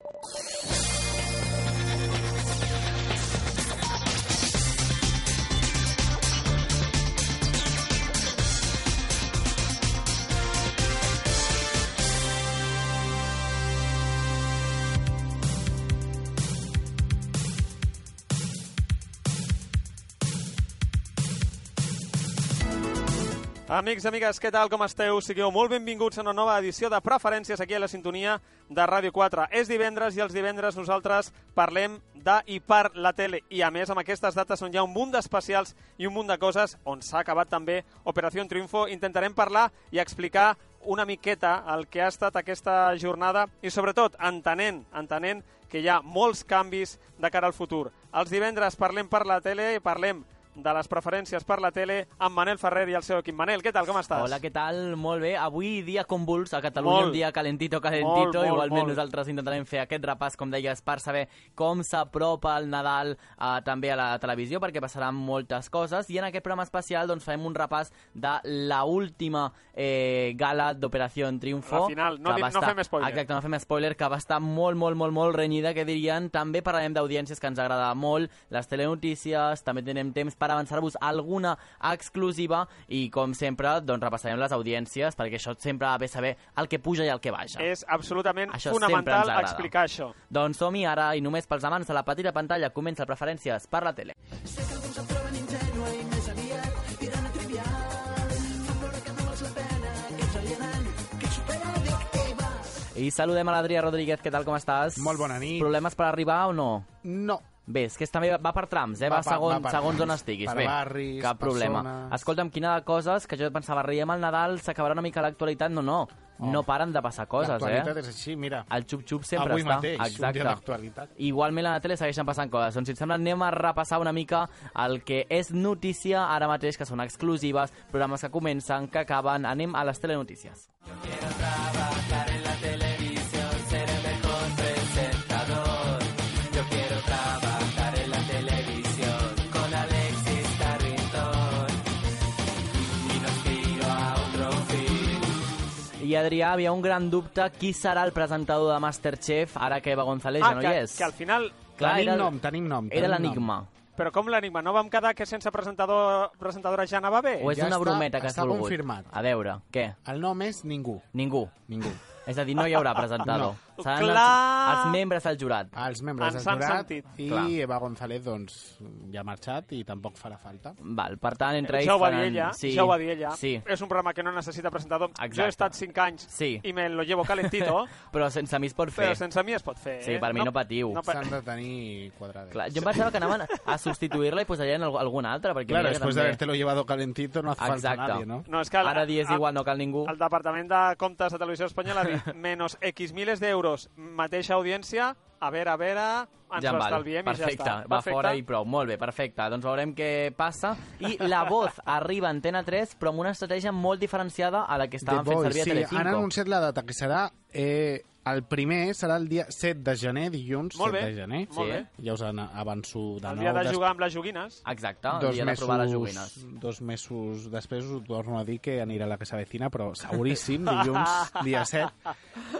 you Amics, amigues, què tal, com esteu? Sigueu molt benvinguts a una nova edició de Preferències aquí a la sintonia de Ràdio 4. És divendres i els divendres nosaltres parlem de i per la tele. I a més, amb aquestes dates on hi ha un munt d'especials i un munt de coses, on s'ha acabat també Operació Triunfo, intentarem parlar i explicar una miqueta el que ha estat aquesta jornada i sobretot entenent, entenent que hi ha molts canvis de cara al futur. Els divendres parlem per la tele i parlem de les preferències per la tele amb Manel Ferrer i el seu equip. Manel, què tal, com estàs? Hola, què tal? Molt bé. Avui dia convuls a Catalunya, Molt. un dia calentito, calentito. Molt, molt, Igualment molt. nosaltres intentarem fer aquest repàs, com deies, per saber com s'apropa el Nadal eh, també a la televisió, perquè passaran moltes coses. I en aquest programa especial doncs, farem un repàs de la última eh, gala d'Operació Triunfo. La final. No va no fem spoiler. Exacte, no fem spoiler, que va estar molt, molt, molt, molt renyida, que dirien. També parlarem d'audiències que ens agrada molt, les telenotícies, també tenim temps per avançar-vos alguna exclusiva i, com sempre, doncs repassarem les audiències, perquè això sempre va bé saber el que puja i el que baixa. És absolutament Això fonamental explicar això. Doncs som-hi ara, i només pels amants de la petita pantalla, comença Preferències per la tele. I saludem a l'Adrià Rodríguez, què tal, com estàs? Molt bona nit. Problemes per arribar o no? No. Bé, és que també va per trams, eh? Va, Va segons, va per segons on trams. estiguis. Per Bé, barris, cap problema. persones. Escolta'm, quina de coses que jo pensava, riem al Nadal, s'acabarà una mica l'actualitat. No, no, no paren de passar coses, L'actualitat eh? és així, mira. El xup-xup sempre Avui està. mateix, un Exacte. dia d'actualitat. Igualment a la tele segueixen passant coses. Doncs si et sembla anem a repassar una mica el que és notícia ara mateix, que són exclusives, programes que comencen, que acaben. Anem a les telenotícies. I Adrià, havia un gran dubte, qui serà el presentador de Masterchef ara que Eva González ja no que, hi és? que al final... Clar, tenim era el- nom, tenim nom. Era l'enigma. Però com l'enigma? No vam quedar que sense presentador, presentadora ja anava bé? O és Ja una està- brometa que has està volgut? confirmat. A veure, què? El nom és Ningú. Ningú. Ningú. És a dir, no hi haurà presentador. No. Seran els, Clar. els membres del jurat. Els membres Ens del han jurat sentit. i Clar. Eva González doncs, ja ha marxat i tampoc farà falta. Val, per tant, entre ells... ja ho va dir faran- ella, sí, ja ho va dir ella. Sí, És un programa que no necessita presentador. Jo Exacte. he estat 5 anys Sí. i me lo llevo calentito, però sense mi es pot fer. però sense mi es pot fer. Sí, eh? per mi no patiu. No, pa- S'han de tenir quadradet. Clar, jo em pensava que anaven a substituir-la i posarien alg- algun altre, perquè Claro, mira que después de també... haberte lo llevado calentito no hace falta nadie, ¿no? no, és que el- Ara dies igual, no cal ningú. El Departament de Comptes de Televisió Espanyola ha dit menos X miles d'euros, mateixa audiència, a veure, a veure, ens ja ho em val. estalviem perfecte, i ja està. va fora i prou. Molt bé, perfecte. Doncs veurem què passa. I La Voz arriba a Antena 3, però amb una estratègia molt diferenciada a la que estaven The fent servir a sí, Telecinco. han anunciat la data, que serà... Eh, el primer serà el dia 7 de gener, dilluns Molt 7 bé, de gener. molt Sí. bé. Ja us avanço de El nou. dia de jugar amb les joguines. Exacte, el dos dia de mesos, provar les joguines. dos mesos després us torno a dir que anirà a la que s'avecina, però seguríssim, dilluns, dia 7.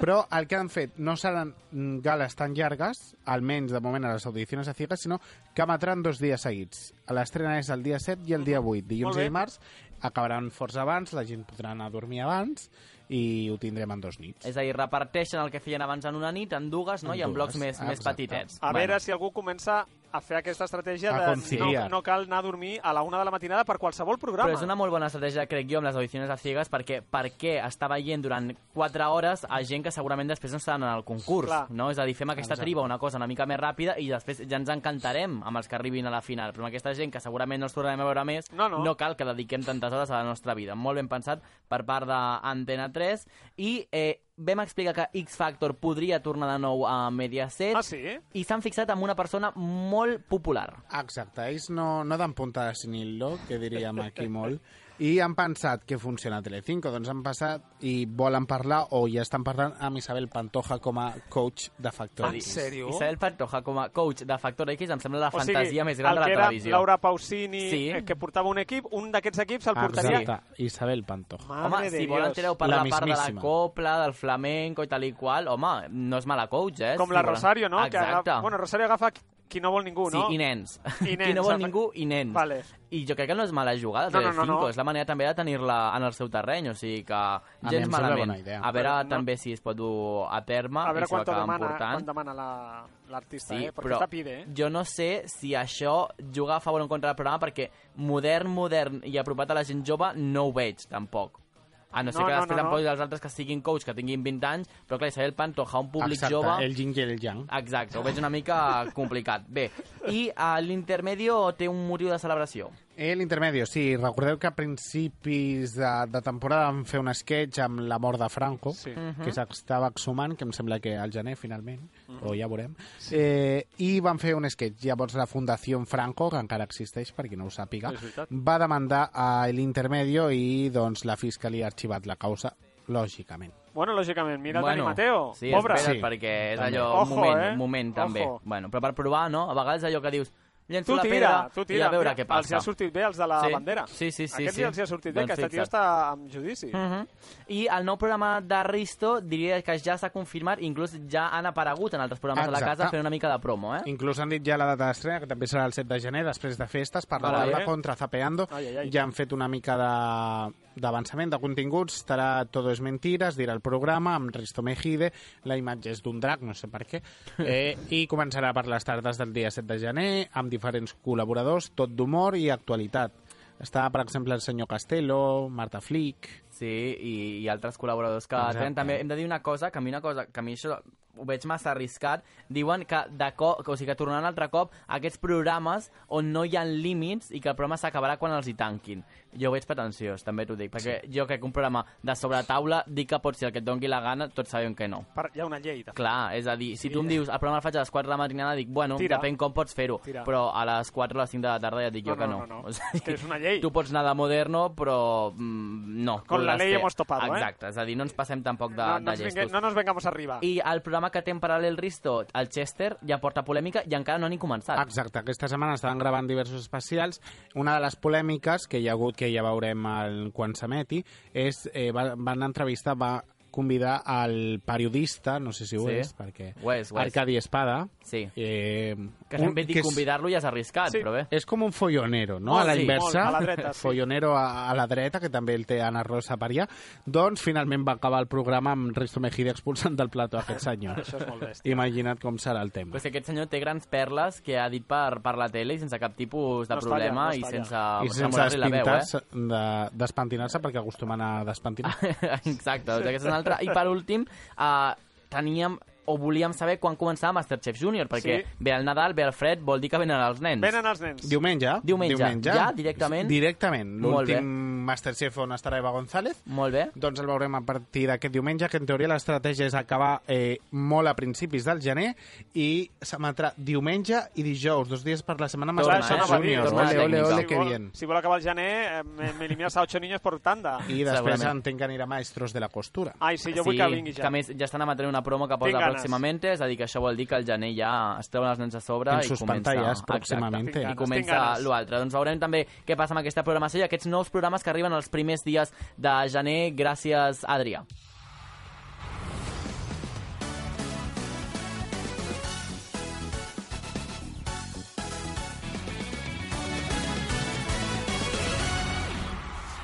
Però el que han fet no seran gales tan llargues, almenys de moment a les audicions a ciegas, sinó que emetran dos dies seguits. L'estrena és el dia 7 i el dia 8, dilluns i dimarts. Acabaran força abans, la gent podrà anar a dormir abans i ho tindrem en dos nits. És a dir, reparteixen el que feien abans en una nit, en dues, no? En I en dues, blocs més, més exacte. petitets. A veure si algú comença a fer aquesta estratègia A de no, conciliar. no cal anar a dormir a la una de la matinada per qualsevol programa. Però és una molt bona estratègia, crec jo, amb les audicions a ciegues, perquè per què està veient durant 4 hores a gent que segurament després no estaran en el concurs, Clar. no? És a dir, fem aquesta Exacte. triba, una cosa una mica més ràpida, i després ja ens encantarem amb els que arribin a la final. Però amb aquesta gent que segurament no els tornarem a veure més, No, no. cal que dediquem tantes hores a la nostra vida. Molt ben pensat per part d'Antena 3. I eh, vam explicar que X Factor podria tornar de nou a Mediaset, Ah, sí? i s'han fixat en una persona molt popular. Exacte, ells no, no dan punta de sinillo, que diríem aquí molt. I han pensat que funciona Telecinco, doncs han passat i volen parlar o ja estan parlant amb Isabel Pantoja com a coach de Factor En X. sèrio? Isabel Pantoja com a coach de Factor X em sembla la O sigui, fantasia més gran el de que la era televisió. Laura Pausini, Sí. eh, que portava un equip, un d'aquests equips el portaria... Exacte, Isabel Pantoja. Madre Home, de si volen Dios. tireu per La la, part de la copla, del flamenco i tal i qual, home, no és mala coach, eh? Com si la volen. Rosario, no? Que Exacte. agafa, bueno, Rosario agafa qui no vol ningú, no? Sí, i nens. I Qui nens, no vol exacte. ningú i nens. Vale. I jo crec que no és mala jugada, No, no, no, no. és la manera també de tenir-la en el seu terreny, o sigui que mi gens malament. bona idea. A veure Però no- també si es pot dur a terme A veure i acaben demana, portant. quant demana la- l'artista, Sí, eh? Perquè però està pide, eh? jo no sé si això juga a favor o en contra del programa perquè modern, modern i apropat a la gent jove no ho veig, tampoc. A no ser No, que no, després no, em no. posis els altres que siguin coach, que tinguin 20 anys, però clar, Isabel Pantoja, un públic Exacte, jove... el yin i el yang. Exacte, ho veig una mica complicat. Bé, i a l'intermedio té un motiu de celebració. Eh, L'intermedio, sí. Recordeu que a principis de, de temporada vam fer un sketch amb la mort de Franco, Sí. que s'estava exhumant, que em sembla que al gener, finalment, o ja veurem. Eh, I van fer un sketch. Llavors la Fundació Franco, que encara existeix, per qui no ho sàpiga, va demandar a l'intermedio i doncs, la Fiscalia ha arxivat la causa, lògicament. Bueno, lògicament, mira bueno, Dani Mateo, sí, pobre. espera't, Sí, perquè és també. allò, Ojo, un moment, eh? un moment també. Ojo. Bueno, però per provar, no? A vegades allò que dius, llenço Tu la tira, pedra tu i tira. a veure Mira, què passa. Els ha sortit bé, els de la Sí. bandera. Sí, sí, sí, Aquests sí. els hi ha sortit bé, Doncs que aquest tio està en judici. Uh -huh. I el nou programa de Risto diria que ja s'ha confirmat, inclús ja han aparegut en altres programes de la Exacte. casa fent una mica de promo, eh? Inclús han dit ja la data d'estrena, que també serà el 7 de gener, després de festes, per la Vale. taula contra Zapeando. Ai, ai, ai. Ja han fet una mica de d'avançament de continguts, estarà Todo es Mentiras, dirà el programa, amb Risto Mejide, la imatge és d'un drac, no sé per què, eh, i començarà per les tardes del dia 7 de gener, amb diferents col·laboradors, tot d'humor i actualitat. Està, per exemple, el senyor Castelo, Marta Flick... Sí, i, i altres col·laboradors que Exacte. tenen. També hem de dir una cosa, que a mi una cosa, que a mi això ho veig massa arriscat, diuen que, de cop, que, o sigui, que tornaran altre cop a aquests programes on no hi ha límits i que el programa s'acabarà quan els hi tanquin. Jo ho veig pretensiós, també t'ho dic, perquè jo crec que un programa de sobretaula dic que pot ser el que et doni la gana, tots sabem que no. Per, hi ha una llei. De... Clar, és a dir, si tu em dius el programa el faig a les 4 de la matinada, dic, bueno, Tira. depèn com pots fer-ho, però a les 4 o les 5 de la tarda ja et dic No, jo que no, no. no, no. O És que és una llei. Tu pots anar de moderno, però mm, no. Con la fer. hemos topado, eh? Exacte, és a dir, no ens passem tampoc de, no, no, de vingue, llestos. no nos vengamos arriba. I el programa que té en paral·lel Risto, el Chester, ja porta polèmica i encara no han començat. Exacte, aquesta setmana estaven gravant diversos especials. Una de les polèmiques que hi ha hagut, que ja veurem el, quan s'emeti, és, eh, va, van entrevistar, va convidar al periodista, no sé si ho Sí. és, perquè... Ho és, ho és. Arcadi Espada. Sí. Eh, Que un- sempre dic és- convidar-lo ja és arriscat, Sí. però bé. És com un follonero, no? Molt, a la sí, inversa. molt, a la dreta, sí. Follonero a, a la dreta, que també el té Ana Rosa Parià. Doncs finalment va acabar el programa amb Risto Mejide expulsant del plató aquest senyor. Això és molt bèstia. Imagina't com serà el tema. Però és que aquest senyor té grans perles que ha dit per, per la tele i sense cap tipus de No problema talla, no i sense, I sense veu, eh? despintar-se, de, despentinar-se, perquè acostumen a despentinar. Exacte, doncs aquesta és una altra. I per últim, uh, teníem o volíem saber quan començava Masterchef Junior, perquè Sí. ve el Nadal, ve el fred, vol dir que venen els nens. Venen els nens. Diumenge. Diumenge. Ja, directament? Directament. L'últim Masterchef on estarà Eva González. Molt bé. Doncs el veurem a partir d'aquest diumenge, que en teoria l'estratègia és acabar eh, molt a principis del gener i s'emetrà diumenge i dijous, dos dies per la setmana Torna, Masterchef eh? Junior. torna Ole, ole, ole, si, que bien. si vol acabar el gener, eh, me, me eliminas a ocho niños por tanda. I després entenc que anirà Maestros de la Costura. Ai, sí, jo vull que vingui que ja. a més ja estan emetent una promo que posa. Pròximament, és a dir, que això vol dir que el gener ja es treuen els nens a sobre En i comença... pròximament. I comença l'altre. Doncs veurem també què passa amb aquesta programació i aquests nous programes que arriben els primers dies de gener. Gràcies, Adrià.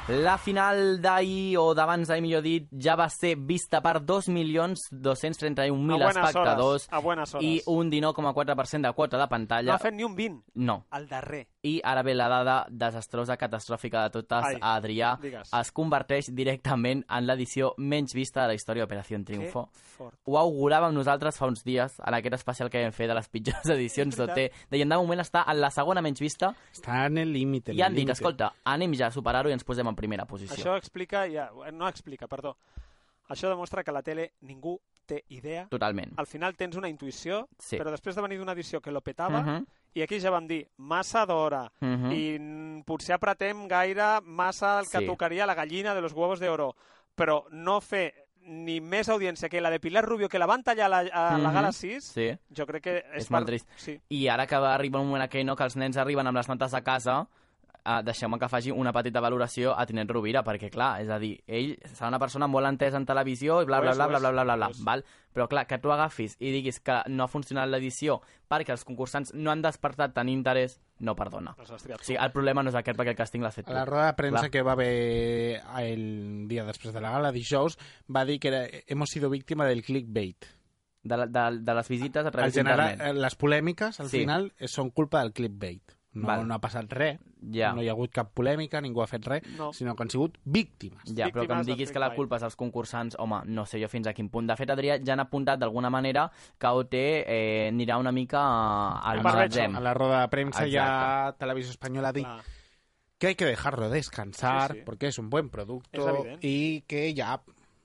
La final d'ahir, o d'abans d'ahir millor dit, ja va ser vista per 2.231.000 A buenes espectadors hores, a i un 19,4% de quota de No pantalla. ha fet ni un 20. No. El darrer. I ara ve la dada desastrosa, catastròfica de totes. Ai, Adrià digues. es converteix directament en l'edició menys vista de la història d'Operació Triunfo. Ho auguràvem nosaltres fa uns dies, en aquest especial que vam fer de les pitjors edicions d'OT. Deien, de moment està en la segona menys vista Està en el límit. i han dit, límite. escolta, anem ja a superar-ho i ens posem en primera posició. Això explica, ja, no explica, perdó. Això demostra que a la tele ningú té idea. Totalment. Al final tens una intuïció, Sí. però després de venir d'una edició que lo petava, Mhm. I aquí ja vam dir massa d'hora Mhm. i mm, potser apretem gaire massa el que Sí. tocaria la gallina de los huevos de oro, però no fer ni més audiència que la de Pilar Rubio, que la van tallar a la, a la Mhm. Gala 6, Sí. jo crec que és, És molt trist. Sí. I ara que va arribar un moment aquell no, que els nens arriben amb les notes a casa, uh, deixeu-me que faci una petita valoració a Tinent Rovira, perquè, clar, és a dir, ell serà una persona molt entesa en televisió i bla, bla, bla, bla, bla, bla, bla, bla, és. val? Però, clar, que tu agafis i diguis que no ha funcionat l'edició perquè els concursants no han despertat tant interès, no perdona. O sigui, el problema no és aquest perquè el càsting l'has fet A la roda de premsa Clar. que va haver el dia després de la gala, dijous, va dir que era, hemos sido víctima del clickbait. De, la- de, de les visites a Al través d'internet. eh, les polèmiques, al Sí. final, eh, són culpa del clickbait. No, Val. no ha passat res, Ja. no hi ha hagut cap polèmica, ningú ha fet res, No. sinó que han sigut víctimes. Ja, però que em diguis que la culpa és dels concursants, home, no sé jo fins a quin punt. De fet, Adrià ja han apuntat d'alguna manera que OT eh, anirà una mica al magatzem. A la roda de premsa ya Exacte. Televisió Española ha dit Clar. que hay que dejarlo descansar Sí, sí. porque es un buen producto y que ya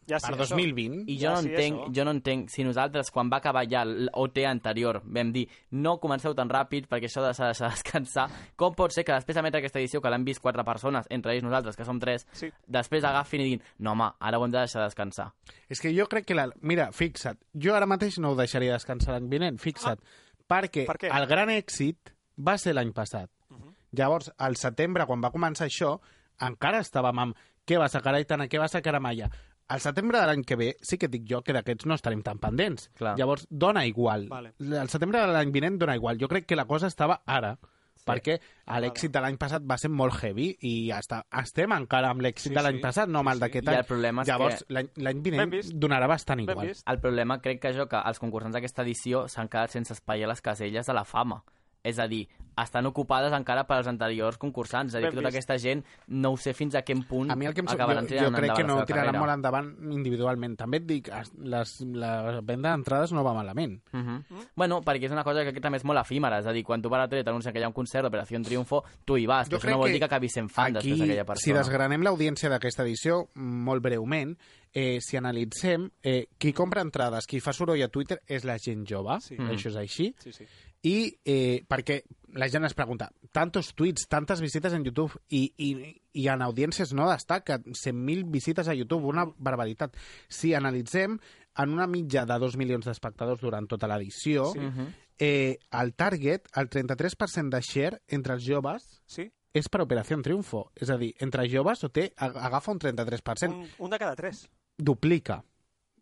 Ja sí, per això. 2020 I jo, Ja, no sí, entenc, això. jo no entenc si nosaltres, quan va acabar ja l'OT anterior, vam dir no comenceu tan ràpid perquè això de- s'ha de deixar descansar, com pot ser que després d'emetre aquesta edició, que l'han vist quatre persones, entre ells nosaltres, que som tres, Sí. després agafin i diguin no, home, ara ho hem de deixar descansar. És que jo crec que... La... Mira, fixa't, jo ara mateix no ho deixaria descansar l'any vinent, fixa't, perquè Per què? el gran èxit va ser l'any passat. Llavors, al setembre, quan va començar això, encara estàvem amb què va ser Caraitana, què va ser Caramalla. Al setembre de l'any que ve, sí que dic jo que d'aquests no estarem tan pendents. Clar. Llavors, dona igual. Vale. El setembre de l'any vinent dona igual. Jo crec que la cosa estava ara, perquè l'èxit de l'any passat va ser molt heavy i està, estem encara amb l'èxit Sí, de l'any sí. passat, no amb el Sí, sí. d'aquest I any. el problema és Llavors, que- l'any vinent donarà bastant igual. El problema crec que jo que els concursants d'aquesta edició s'han quedat sense espai a les caselles de la fama. És a dir, estan ocupades encara per als anteriors concursants. És a dir, que tota aquesta gent no ho sé fins a quin punt A mi el que em acabaran jo, jo crec que no tiraran carrera. molt endavant individualment. També et dic, es- les, la venda d'entrades no va malament. Uh -huh. Bueno, perquè és una cosa que també és molt efímera, és a dir, quan tu a la tele t'anuncien que hi ha un concert d'Operació Triunfo, tu hi vas, Jo però això no vol dir que acabis sent fan Aquí, després d'aquella si persona. desgranem l'audiència d'aquesta edició, molt breument, eh, si analitzem, eh, qui compra entrades, qui fa soroll a Twitter és la gent jove, Sí. això és així, Sí, sí. i eh, perquè la gent es pregunta, tantos tuits, tantes visites en YouTube i, i, i en audiències no destaca 100.000 visites a YouTube, una barbaritat. Si analitzem en una mitja de 2 milions d'espectadors durant tota l'edició, Sí. Mhm. eh, el target, el 33% de share entre els joves Sí? és per Operació Triunfo. És a dir, entre joves o té, ag- agafa un 33%. Un, un de cada tres. Duplica.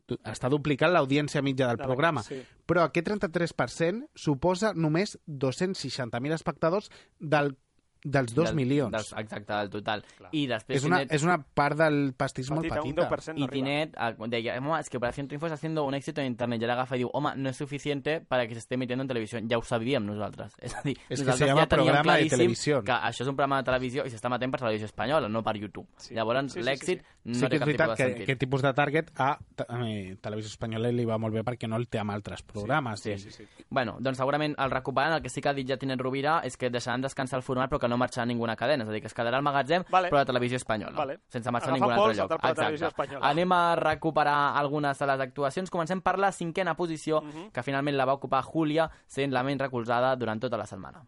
Du- Està duplicant l'audiència mitja del De- programa. Sí. Però aquest 33% suposa només 260.000 espectadors del, dels 2 Del- milions. Dels, exacte, del total. Clar. I després és, una, Tinet, és una part del pastís molt Petita, un petita. 10% no arriba. Tinet ah, deia, home, es que Operación Triunfo está haciendo un éxito en internet. Y la agafa i diu, home, no es suficiente para que se esté emitiendo en televisión. Ja ho sabíem nosaltres. És a dir, És que se llama ja programa de televisió. Que això és un programa de televisió i s'està matent per televisió espanyola, no per YouTube. Sí. Llavors, Sí, sí, sí, l'èxit sí. no sí té que és cap tipus de que sentit. aquest tipus de target a eh, Televisió Espanyola li va molt bé perquè no el té amb altres programes. Sí, Sí, sí. Bueno, doncs segurament el recuperaran. El que sí que ha dit ja Tinet Rovira és que deixaran descansar el format però que no marxarà a ninguna cadena. És a dir, que es quedarà al magatzem Vale. però a televisió espanyola. Vale. Sense marxar a Agafant ningun altre pols, lloc. saltar per la televisió espanyola. Anem a recuperar algunes de les actuacions. Comencem per la cinquena posició, Mhm. que finalment la va ocupar Júlia, sent la menys recolzada durant tota la setmana.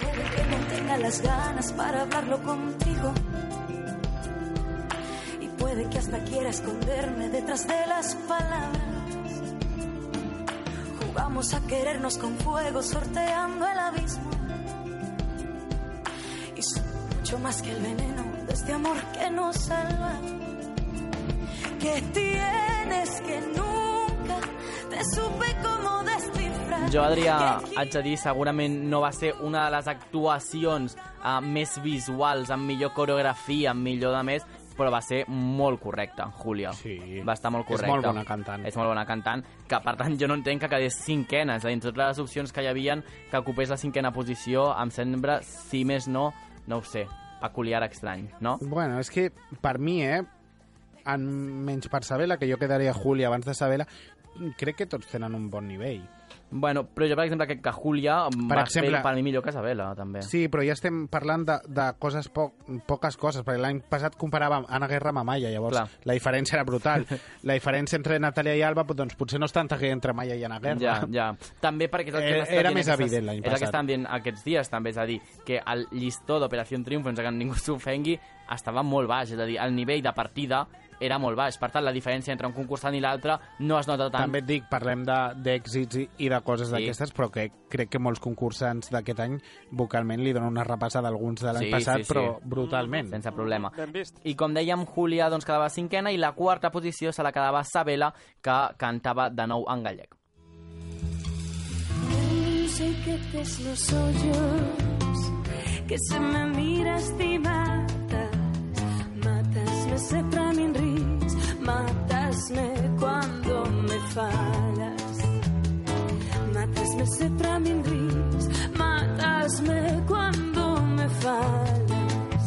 Puede que no tenga las ganas para hablarlo contigo. Y puede que hasta quiera esconderme detrás de las palabras. Jugamos a querernos con fuego, sorteando el abismo. Y soy mucho más que el veneno de este amor que nos salva. Que tienes que nunca te supe cómo descifrar. Jo, Adrià, haig de dir, segurament no va ser una de les actuacions uh, més visuals, amb millor coreografia, amb millor de més, però va ser molt correcta, Júlia. Sí. Va estar molt És correcta. molt bona cantant. És molt bona cantant, que per tant jo no entenc que quedés cinquena. És a dir, entre totes les opcions que hi havien, que ocupés la cinquena posició, em sembla, si més no, no ho sé, peculiar estrany, no? Bueno, és que per mi, eh, en menys per Sabela, que jo quedaria Júlia abans de Sabela, crec que tots tenen un bon nivell. Bueno, però jo, per exemple, crec que Julia Per va exemple- fer per mi millor que Isabela, també. Sí, però ja estem parlant de, de coses poc, poques coses, perquè l'any passat comparàvem Anna Guerra amb Amaya, llavors Clar. la diferència era brutal. la diferència entre Natàlia i Alba, doncs potser no és tanta que entre Amaya i Anna Guerra. Ja, ja. També perquè és el que Eh, era més aquestes- evident l'any És el que passat. estan dient aquests dies, també. És a dir, que el llistó d'Operació Triunfo, sense que ningú s'ofengui, estava molt baix. És a dir, el nivell de partida era molt baix. Per tant, la diferència entre un concursant i l'altre no es nota tant. També et dic, parlem de- d'èxits i, i de coses Sí. d'aquestes, però que crec que molts concursants d'aquest any vocalment li donen una repassada a alguns de l'any Sí, passat, sí, sí. però brutalment. sense problema. I com dèiem, Julia doncs, quedava cinquena i la quarta posició se la quedava Sabela, que cantava de nou en gallec. Sé que tes los hoyos, que se me miras y sempre a min ris, matasme cuando me fallas. Matasme sempre a min ris, matasme cuando me fallas.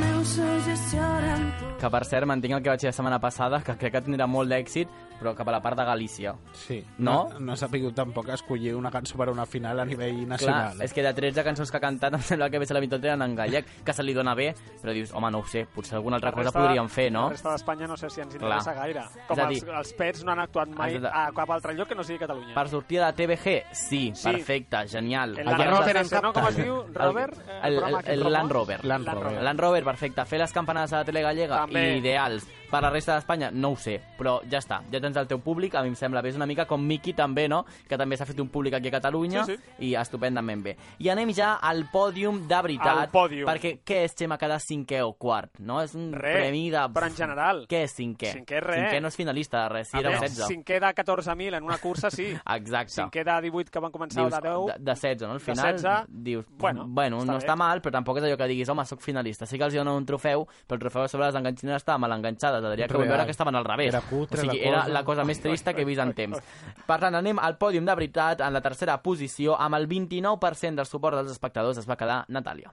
Meus ollos lloran por Que, per cert, mantinc el que vaig dir la setmana passada, que crec que tindrà molt d'èxit, però cap a la part de Galícia. Sí. No? No, no s'ha pogut tampoc escollir una cançó per a una final a nivell Clar, nacional. és que de 13 cançons que ha cantat em sembla que de la meitat eren en gallec, que se li dona bé, però dius, home, no ho sé, potser alguna altra La cosa resta- podríem fer, no? La resta d'Espanya no sé si ens interessa Clar. gaire. Com És a els, dir- els pets no han actuat mai de- a cap altre lloc que no sigui Catalunya. Per sortir de la TVG, sí, Sí. perfecte, genial. El Allà Land Rover, no? Com es diu? Robert? Eh, el, el, el promo? Land Rover. Land Land Rover. Rover. Land Rover, perfecte. Fer les campanades a la tele gallega, També. ideals. Per la resta d'Espanya, no ho sé, però ja està. Ja tens el teu públic, a mi em sembla bé. És una mica com Miki també, no? Que també s'ha fet un públic aquí a Catalunya Sí, i estupendament bé. I anem ja al pòdium de veritat. Al pòdium. Perquè què és, Xema, quedar cinquè o quart? No? És un Re, premi de... però en general. Què és cinquè? Cinquè, res. Cinquè no és finalista de res, si A era veure, 16. Cinquè de 14.000 en una cursa, sí. Exacte. Cinquè de 18 que van començar dius, de 10. de, de 16, no? Al de final 16, dius, bueno, bueno està no bé. està mal, però tampoc és allò que diguis, home, sóc finalista. Sí que els donen un trofeu, però el trofeu sobre les enganxines estava mal enganxades. Adrià, que Real. veure que estaven al revés. Era cutre o sigui, la era cosa. la cosa més trista que he vist en temps. Per tant, anem al pòdium de veritat, en la tercera posició, amb el 29% del suport dels espectadors es va quedar Natàlia.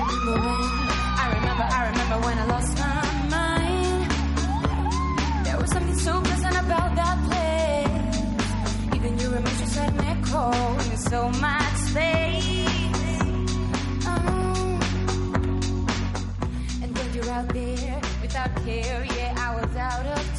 I remember, I remember when I lost my mind. There was something so pleasant about that place. Even your emotions had me cold in so much space. Oh. And when you're out there without care, yeah, I was out of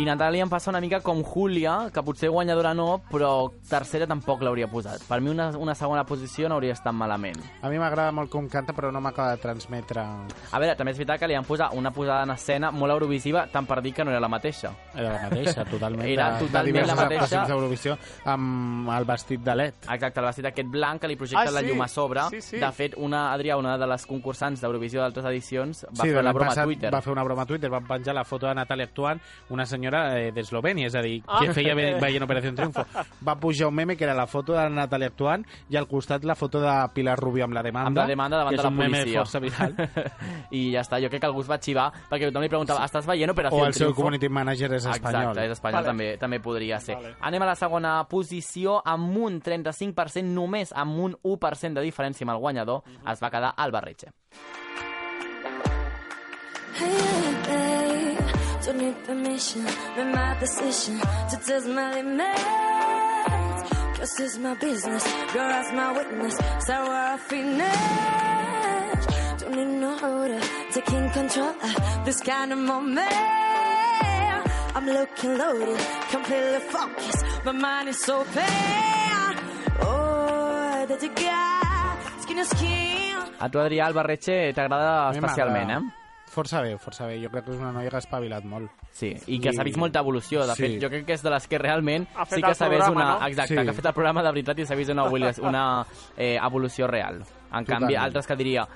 I Natàlia em passa una mica com Julia, que potser guanyadora no, però tercera tampoc l'hauria posat. Per mi una, una segona posició no hauria estat malament. A mi m'agrada molt com canta, però no m'acaba de transmetre... A veure, també és veritat que li han posat una posada en escena molt eurovisiva, tant per dir que no era la mateixa. Era la mateixa, totalment. Era de, totalment la mateixa. d'Eurovisió amb el vestit de LED. Exacte, el vestit aquest blanc que li projecta Ah, la sí. llum a sobre. Sí, sí. De fet, una, Adrià, una de les concursants d'Eurovisió d'altres edicions, va sí, fer de la l'any broma a Twitter. Va fer una broma a Twitter, van penjar la foto de Natàlia actuant, una senyora eh, d'Eslovènia, és a dir, Ah. que feia ve- veient Operació Triunfo. Va pujar un meme que era la foto de Natàlia actuant i al costat la foto de Pilar Rubio amb la demanda, amb la demanda davant que és de la un meme policia. força viral. I ja està, jo crec que algú es va xivar, perquè tothom li preguntava, estàs veient Operació o el seu Triunfo? community manager és espanyol. Exacte, és espanyol, Vale. també, també podria ser. Vale. Anem a la segona posició, amb un 35%, només amb un 1% de diferència amb el guanyador, es va quedar Alba Reche. Hey, don't need permission, make my decision to test my limits. Cause it's my business, girl, that's my witness. Sour finish. Don't need no order, taking control of this kind of moment. I'm looking loaded, completely focused. My mind is so pale. Oh, that you got skin to skin. A tu, Adrià, Alba Reche t'agrada especialment, eh? Força bé, força bé. Jo crec que és una noia que ha espavilat molt. Sí, i que I- s'ha vist molta evolució. De Sí. fet, jo crec que és de les que realment sí que s'ha vist una... no? Exacte, Sí. que ha fet el programa de veritat i s'ha vist una, una eh, evolució real. En Totalment. canvi, altres que diria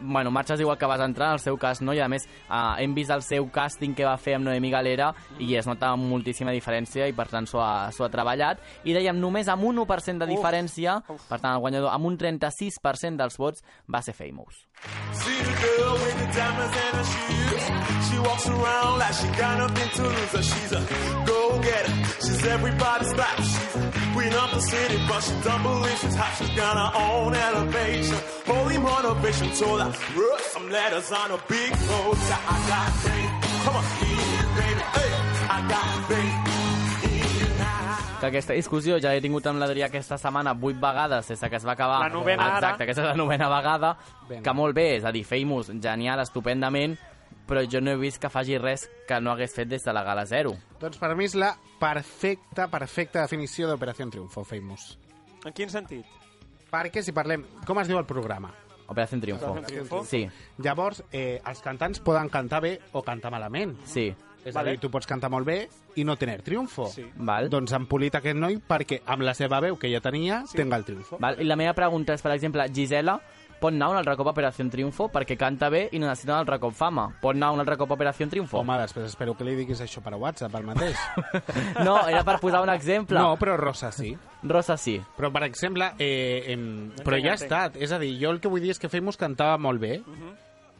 bueno, marxes igual que vas entrar, en el seu cas no, i a més eh, hem vist el seu càsting que va fer amb Noemí Galera i es nota moltíssima diferència i per tant s'ho ha, ha treballat i dèiem només amb un 1% de Uf. diferència Uf. per tant el guanyador amb un 36% dels vots va ser Famous See the girl with the diamonds and her shoes. She walks around like she got nothing to lose. Uh, She's a go-getter. She's everybody's type. She's a Queen of the city, but she's delicious. How she's got her own elevation. Holy motivation, so that wrote some letters on a big note. I got faith. Come on, baby. Hey, I got faith. que aquesta discussió ja he tingut amb l'Adrià aquesta setmana vuit vegades des que es va acabar. La novena Exacte, ara. aquesta és la novena vegada, ben. que molt bé, és a dir, Famous, genial, estupendament, però jo no he vist que faci res que no hagués fet des de la Gala Zero. Doncs per mi és la perfecta, perfecta definició d'Operació Triunfo, Famous. En quin sentit? Perquè si parlem... Com es diu el programa? Operació Triunfo. Operación Triunfo. Sí, Llavors, eh, els cantants poden cantar bé o cantar malament. sí. És Vale. a dir, tu pots cantar molt bé i no tenir triomfo. Sí. Val. Doncs han polit aquest noi perquè amb la seva veu que ja tenia, Sí. tenga el triomfo. Val? I la meva pregunta és, per exemple, Gisela pot anar un altre cop a Operació Triunfo perquè canta bé i no necessita un altre cop fama. Pot anar un altre cop a Operació Triunfo? Home, després espero que li diguis això per WhatsApp, el mateix. No, era per posar un exemple. no, però Rosa sí. Rosa sí. Però, per exemple, eh, em... però ja ha estat. És a dir, jo el que vull dir és que Famous cantava molt bé,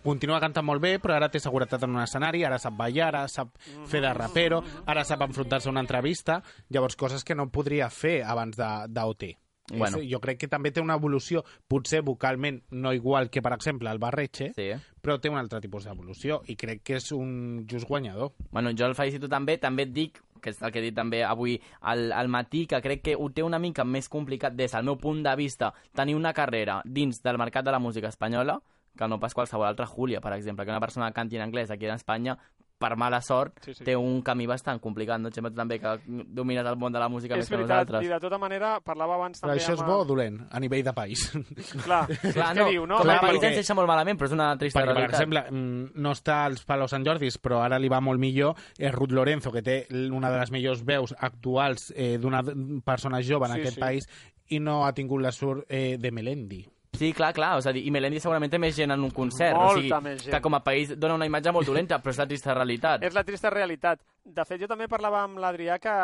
continua cantant molt bé, però ara té seguretat en un escenari, ara sap ballar, ara sap fer de rapero, ara sap enfrontar-se a una entrevista, llavors coses que no podria fer abans de- d'OT. Bueno. És, jo crec que també té una evolució, potser vocalment no igual que, per exemple, el Barretxe, Sí. però té un altre tipus d'evolució i crec que és un just guanyador. Bueno, jo el felicito també, també et dic, que és el que he dit també avui al, al matí, que crec que ho té una mica més complicat des del meu punt de vista tenir una carrera dins del mercat de la música espanyola que no pas qualsevol altra Júlia, per exemple, que una persona que canti en anglès aquí en Espanya per mala sort, Sí, sí. té un camí bastant complicat, no? Xema, també, que domines el món de la música És més que veritat, nosaltres. i de tota manera, parlava abans Però també això és amb... bo o dolent, a nivell de país. Clar, Clar, no, diu, no? com Clar, a país perquè- ens deixa molt malament, però és una trista Perquè, per realitat. exemple, mm, no està als Palos Sant Jordis, però ara li va molt millor, és Ruth Lorenzo, que té una de les millors veus actuals eh, d'una persona jove en Sí, aquest sí. país, i no ha tingut la sort eh, de Melendi. Sí, clar, clar, és a dir, i Melendi segurament té més gent en un concert, Molta o sigui, més gent. que com a país dona una imatge molt dolenta, però és la trista realitat. És la trista realitat. De fet, jo també parlava amb l'Adrià que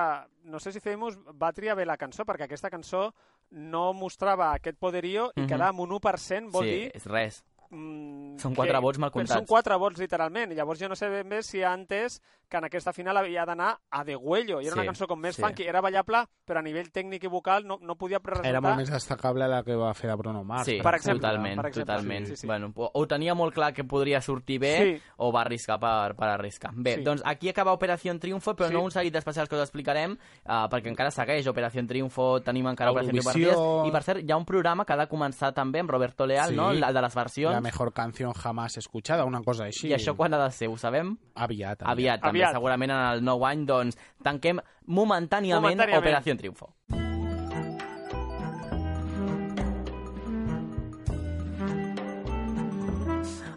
no sé si Famous va triar bé la cançó, perquè aquesta cançó no mostrava aquest poderío i Mhm. quedar amb un 1% vol sí, dir... és res. Mm, Són quatre vots mal comptats. Són quatre vots, literalment. Llavors jo no sé ben bé si ha entès que en aquesta final havia d'anar a de huello. I era Sí, una cançó com més sí. funky. Era ballable, però a nivell tècnic i vocal no, no podia presentar... Era molt més destacable la que va fer de Bruno Mars. Sí, per exemple, totalment, per exemple, totalment. sí, sí, sí. Bueno, o o tenia molt clar que podria sortir bé Sí. o va arriscar per, per arriscar. Bé, Sí. doncs aquí acaba Operació Triunfo, però Sí. no un seguit d'especials que us explicarem, uh, perquè encara segueix Operació Triunfo, tenim encara Operació Triunfo i per cert, hi ha un programa que ha de començar també amb Roberto Leal, Sí. no? El de les versions. La mejor canción jamás escuchada, una cosa així. I això quan ha de ser, ho sabem? Aviat, aviat. Aviat, també, Aviat. segurament en el nou any, doncs, tanquem momentàniament, Momentàniament. Operació Triunfo.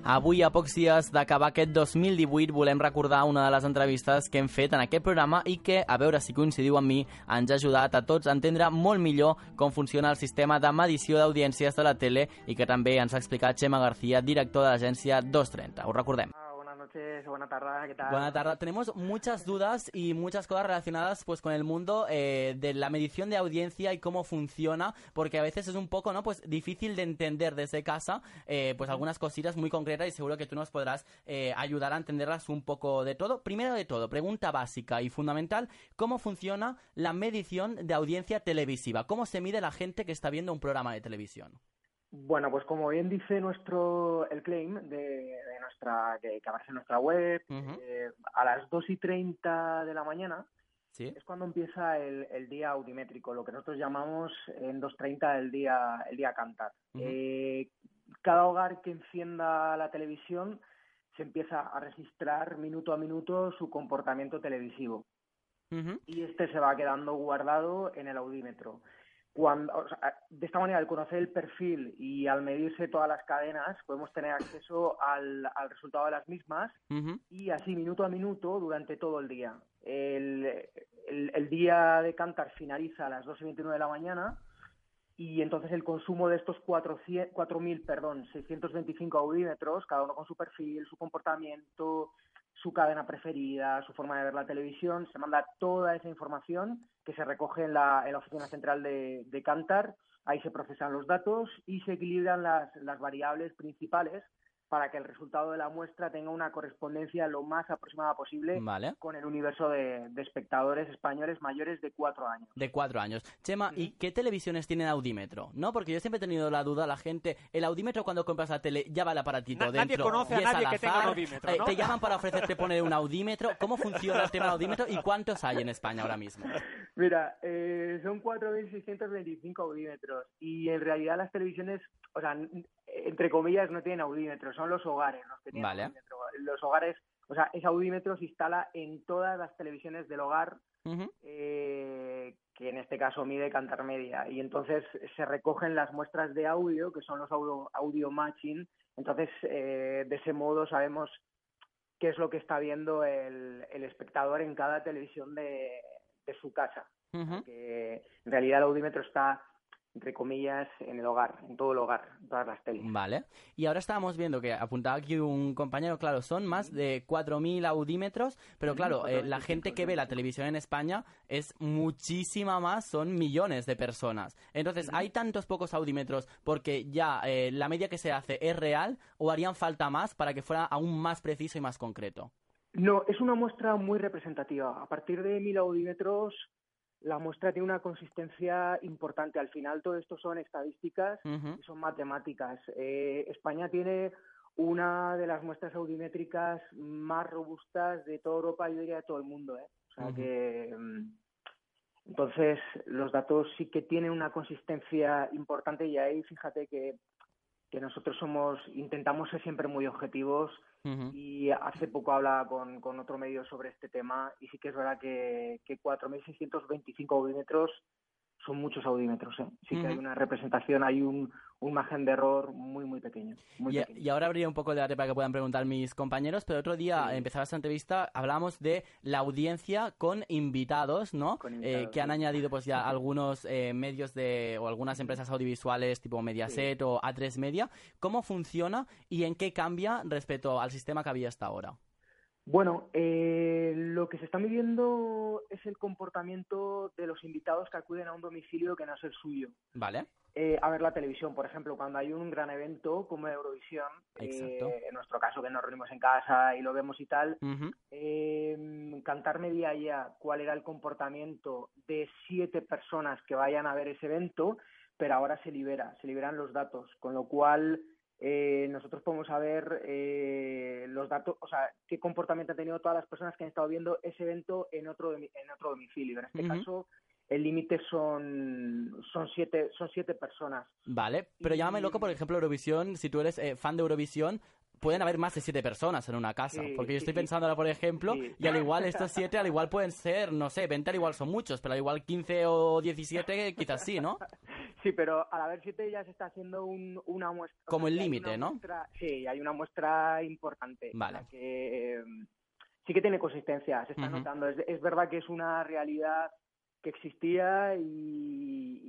Avui, a pocs dies d'acabar aquest 2018, volem recordar una de les entrevistes que hem fet en aquest programa i que, a veure si coincidiu amb mi, ens ha ajudat a tots a entendre molt millor com funciona el sistema de medició d'audiències de la tele i que també ens ha explicat Xema García, director de l'agència 230. Ho recordem. Noches, buena tarde. Tenemos muchas dudas y muchas cosas relacionadas pues con el mundo eh, de la medición de audiencia y cómo funciona, porque a veces es un poco no pues difícil de entender desde casa eh, pues algunas cositas muy concretas y seguro que tú nos podrás eh, ayudar a entenderlas un poco de todo. Primero de todo, pregunta básica y fundamental, ¿cómo funciona la medición de audiencia televisiva? ¿Cómo se mide la gente que está viendo un programa de televisión? Bueno, pues como bien dice nuestro el claim de, de nuestra que, que aparece en nuestra web, eh, a las 2 y 30 de la mañana Sí. es cuando empieza el, el día audimétrico, lo que nosotros llamamos en 2.30 el día, el día cantar. Eh, cada hogar que encienda la televisión se empieza a registrar minuto a minuto su comportamiento televisivo. Y este se va quedando guardado en el audímetro. Cuando, o sea, de esta manera, al conocer el perfil y al medirse todas las cadenas, podemos tener acceso al, al resultado de las mismas y así minuto a minuto durante todo el día. El, el- el día de Cantar finaliza a las 2 y 29 de la mañana y entonces el consumo de estos 400 4.000, perdón, 625 audímetros, cada uno con su perfil, su comportamiento, su cadena preferida, su forma de ver la televisión, se manda toda esa información que se recoge en la, oficina central de, de Cantar, ahí se procesan los datos y se equilibran las variables principales para que el resultado de la muestra tenga una correspondencia lo más aproximada posible Vale. con el universo de, de espectadores españoles mayores de cuatro años. De cuatro años. Chema, ¿y qué televisiones tienen audímetro? ¿No? Porque yo siempre he tenido la duda, la gente, el audímetro cuando compras la tele ya va el aparatito Na- nadie dentro. conoce a nadie que tenga un audímetro, Eh, ¿no? Te llaman para ofrecerte poner un audímetro. ¿Cómo funciona el tema del audímetro y cuántos hay en España ahora mismo? Mira, eh, son 4.625 audímetros y en realidad las televisiones, o sea, entre comillas, no tienen audímetros, son los hogares los que tienen Vale. audímetro. Los hogares, o sea, ese audímetro se instala en todas las televisiones del hogar eh, que en este caso mide Cantar Media. Y entonces se recogen las muestras de audio, que son los audio, audio matching. Entonces, eh, de ese modo sabemos qué es lo que está viendo el, el espectador en cada televisión de, de su casa. Que en realidad el audímetro está, entre comillas, en el hogar, en todo el hogar, en todas las teles. Vale. Y ahora estábamos viendo que apuntaba aquí un compañero, claro, son más de 4.000 audímetros, pero claro, eh, la 4.600, gente que ve la televisión en España es muchísima más, son millones de personas. Entonces, ¿hay tantos pocos audímetros porque ya eh, la media que se hace es real o harían falta más para que fuera aún más preciso y más concreto? No, es una muestra muy representativa. A partir de mil audímetros, la muestra tiene una consistencia importante. Al final, todo esto son estadísticas y son matemáticas. Eh, España tiene una de las muestras audiométricas más robustas de toda Europa, yo diría de todo el mundo. ¿eh? O sea que. mm, Entonces, los datos sí que tienen una consistencia importante y ahí fíjate que, que nosotros somos, intentamos ser siempre muy objetivos y hace poco hablaba con, con otro medio sobre este tema y sí que es verdad que, que 4.625 audímetros son muchos audímetros. ¿eh? Sí que hay una representación, hay un, un margen de error muy, muy pequeño. Muy Y, pequeño. y ahora habría un poco de debate para que puedan preguntar mis compañeros, pero otro día, Sí. empezaba esta entrevista, hablábamos de la audiencia con invitados, ¿no? Con Eh, que han sí. añadido pues ya algunos eh, medios de, o algunas empresas audiovisuales tipo Mediaset o A3 Media. ¿Cómo funciona y en qué cambia respecto al sistema que había hasta ahora? Bueno, eh, lo que se está midiendo es el comportamiento de los invitados que acuden a un domicilio que no es el suyo. ¿Vale? eh, a ver la televisión, por ejemplo, cuando hay un gran evento como Eurovisión, eh, en nuestro caso que nos reunimos en casa y lo vemos y tal, eh, cantar media ya cuál era el comportamiento de siete personas que vayan a ver ese evento, pero ahora se libera, se liberan los datos, con lo cual eh, nosotros podemos saber eh, los datos, o sea, qué comportamiento han tenido todas las personas que han estado viendo ese evento en otro en otro domicilio. En este caso, el límite son son siete son siete personas. Vale, pero llámame loco, por ejemplo, Eurovisión, si tú eres eh, fan de Eurovisión, pueden haber más de siete personas en una casa. Sí, porque yo estoy pensando ahora, por ejemplo, Sí. y al igual estos siete, al igual pueden ser, no sé, 20 al igual son muchos, pero al igual 15 o 17 quizás sí, ¿no? Sí, pero al haber siete ya se está haciendo un- una muestra. Como el límite, ¿no? muestra- sí, hay una muestra importante. Vale. Que eh, sí que tiene consistencia, se está Ujú. notando. Es, es verdad que es una realidad que existía y,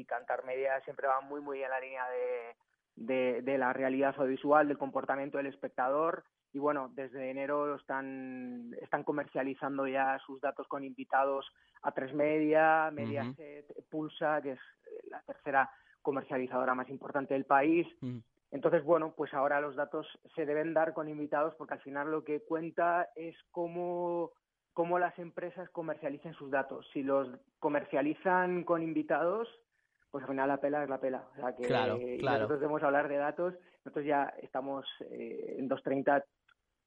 y Cantar Media siempre va muy, muy en la línea de, de, de la realidad audiovisual, del comportamiento del espectador. Y bueno, desde enero están, están comercializando ya sus datos con invitados a Tres Media, Mediaset, Pulsa, que es eh, la tercera comercializadora más importante del país. Entonces, bueno, pues ahora los datos se deben dar con invitados porque al final lo que cuenta es cómo, cómo las empresas comercialicen sus datos. Si los comercializan con invitados, pues al final la pela es la pela. O sea que Claro, claro. nosotros debemos hablar de datos. Nosotros ya estamos eh, en 230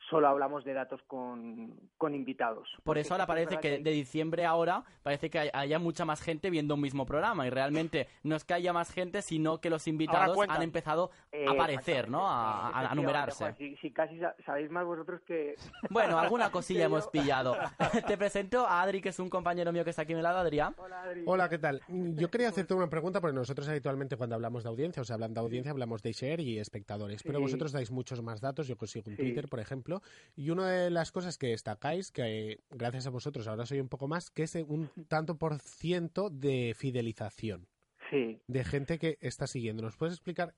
solo hablamos de datos con, con invitados. Por eso ahora parece que de diciembre a ahora parece que hay- haya mucha más gente viendo un mismo programa y realmente no es que haya más gente, sino que los invitados han empezado Eh, a aparecer, ¿no? A, a- numerarse. Juan, si, si casi sa- sabéis más vosotros que... Bueno, alguna cosilla hemos pillado. Te presento a Adri, que es un compañero mío que está aquí a mi lado, Adrián. Hola, Adri. Hola, ¿qué tal? Yo quería hacerte una pregunta porque nosotros habitualmente cuando hablamos de audiencia, o sea, hablando de audiencia, hablamos de share y espectadores, pero Sí. vosotros dais muchos más datos, yo consigo un Sí. Twitter, por ejemplo, y una de las cosas que destacáis, que eh, gracias a vosotros ahora soy un poco más, que es un tanto por ciento de fidelización, Sí. de gente que está siguiendo. ¿Nos puedes explicar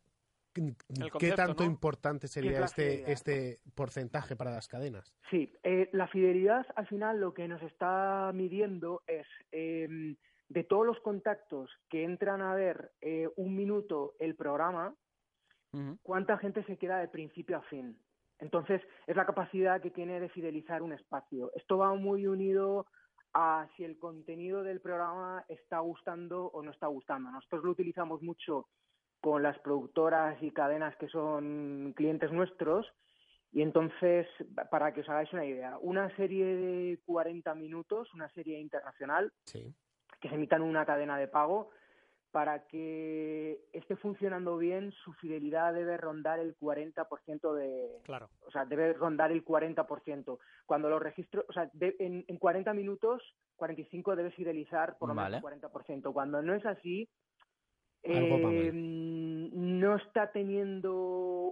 qué tanto ¿no? importante sería este, este porcentaje para las cadenas? Sí, eh, la fidelidad al final lo que nos está midiendo es em, de todos los contactos que entran a ver eh, un minuto el programa, cuánta gente se queda de principio a fin. Entonces, es la capacidad que tiene de fidelizar un espacio. Esto va muy unido a si el contenido del programa está gustando o no está gustando. Nosotros lo utilizamos mucho con las productoras y cadenas que son clientes nuestros. Y entonces, para que os hagáis una idea, una serie de 40 minutos, una serie internacional, Sí. que se emitan una cadena de pago. Para que esté funcionando bien, su fidelidad debe rondar el 40% de, Claro. o sea, debe rondar el 40%. Cuando los registros, o sea, de- en, en 40 minutos, 45 debe fidelizar por lo Vale. menos el 40%. Cuando no es así, eh. No está teniendo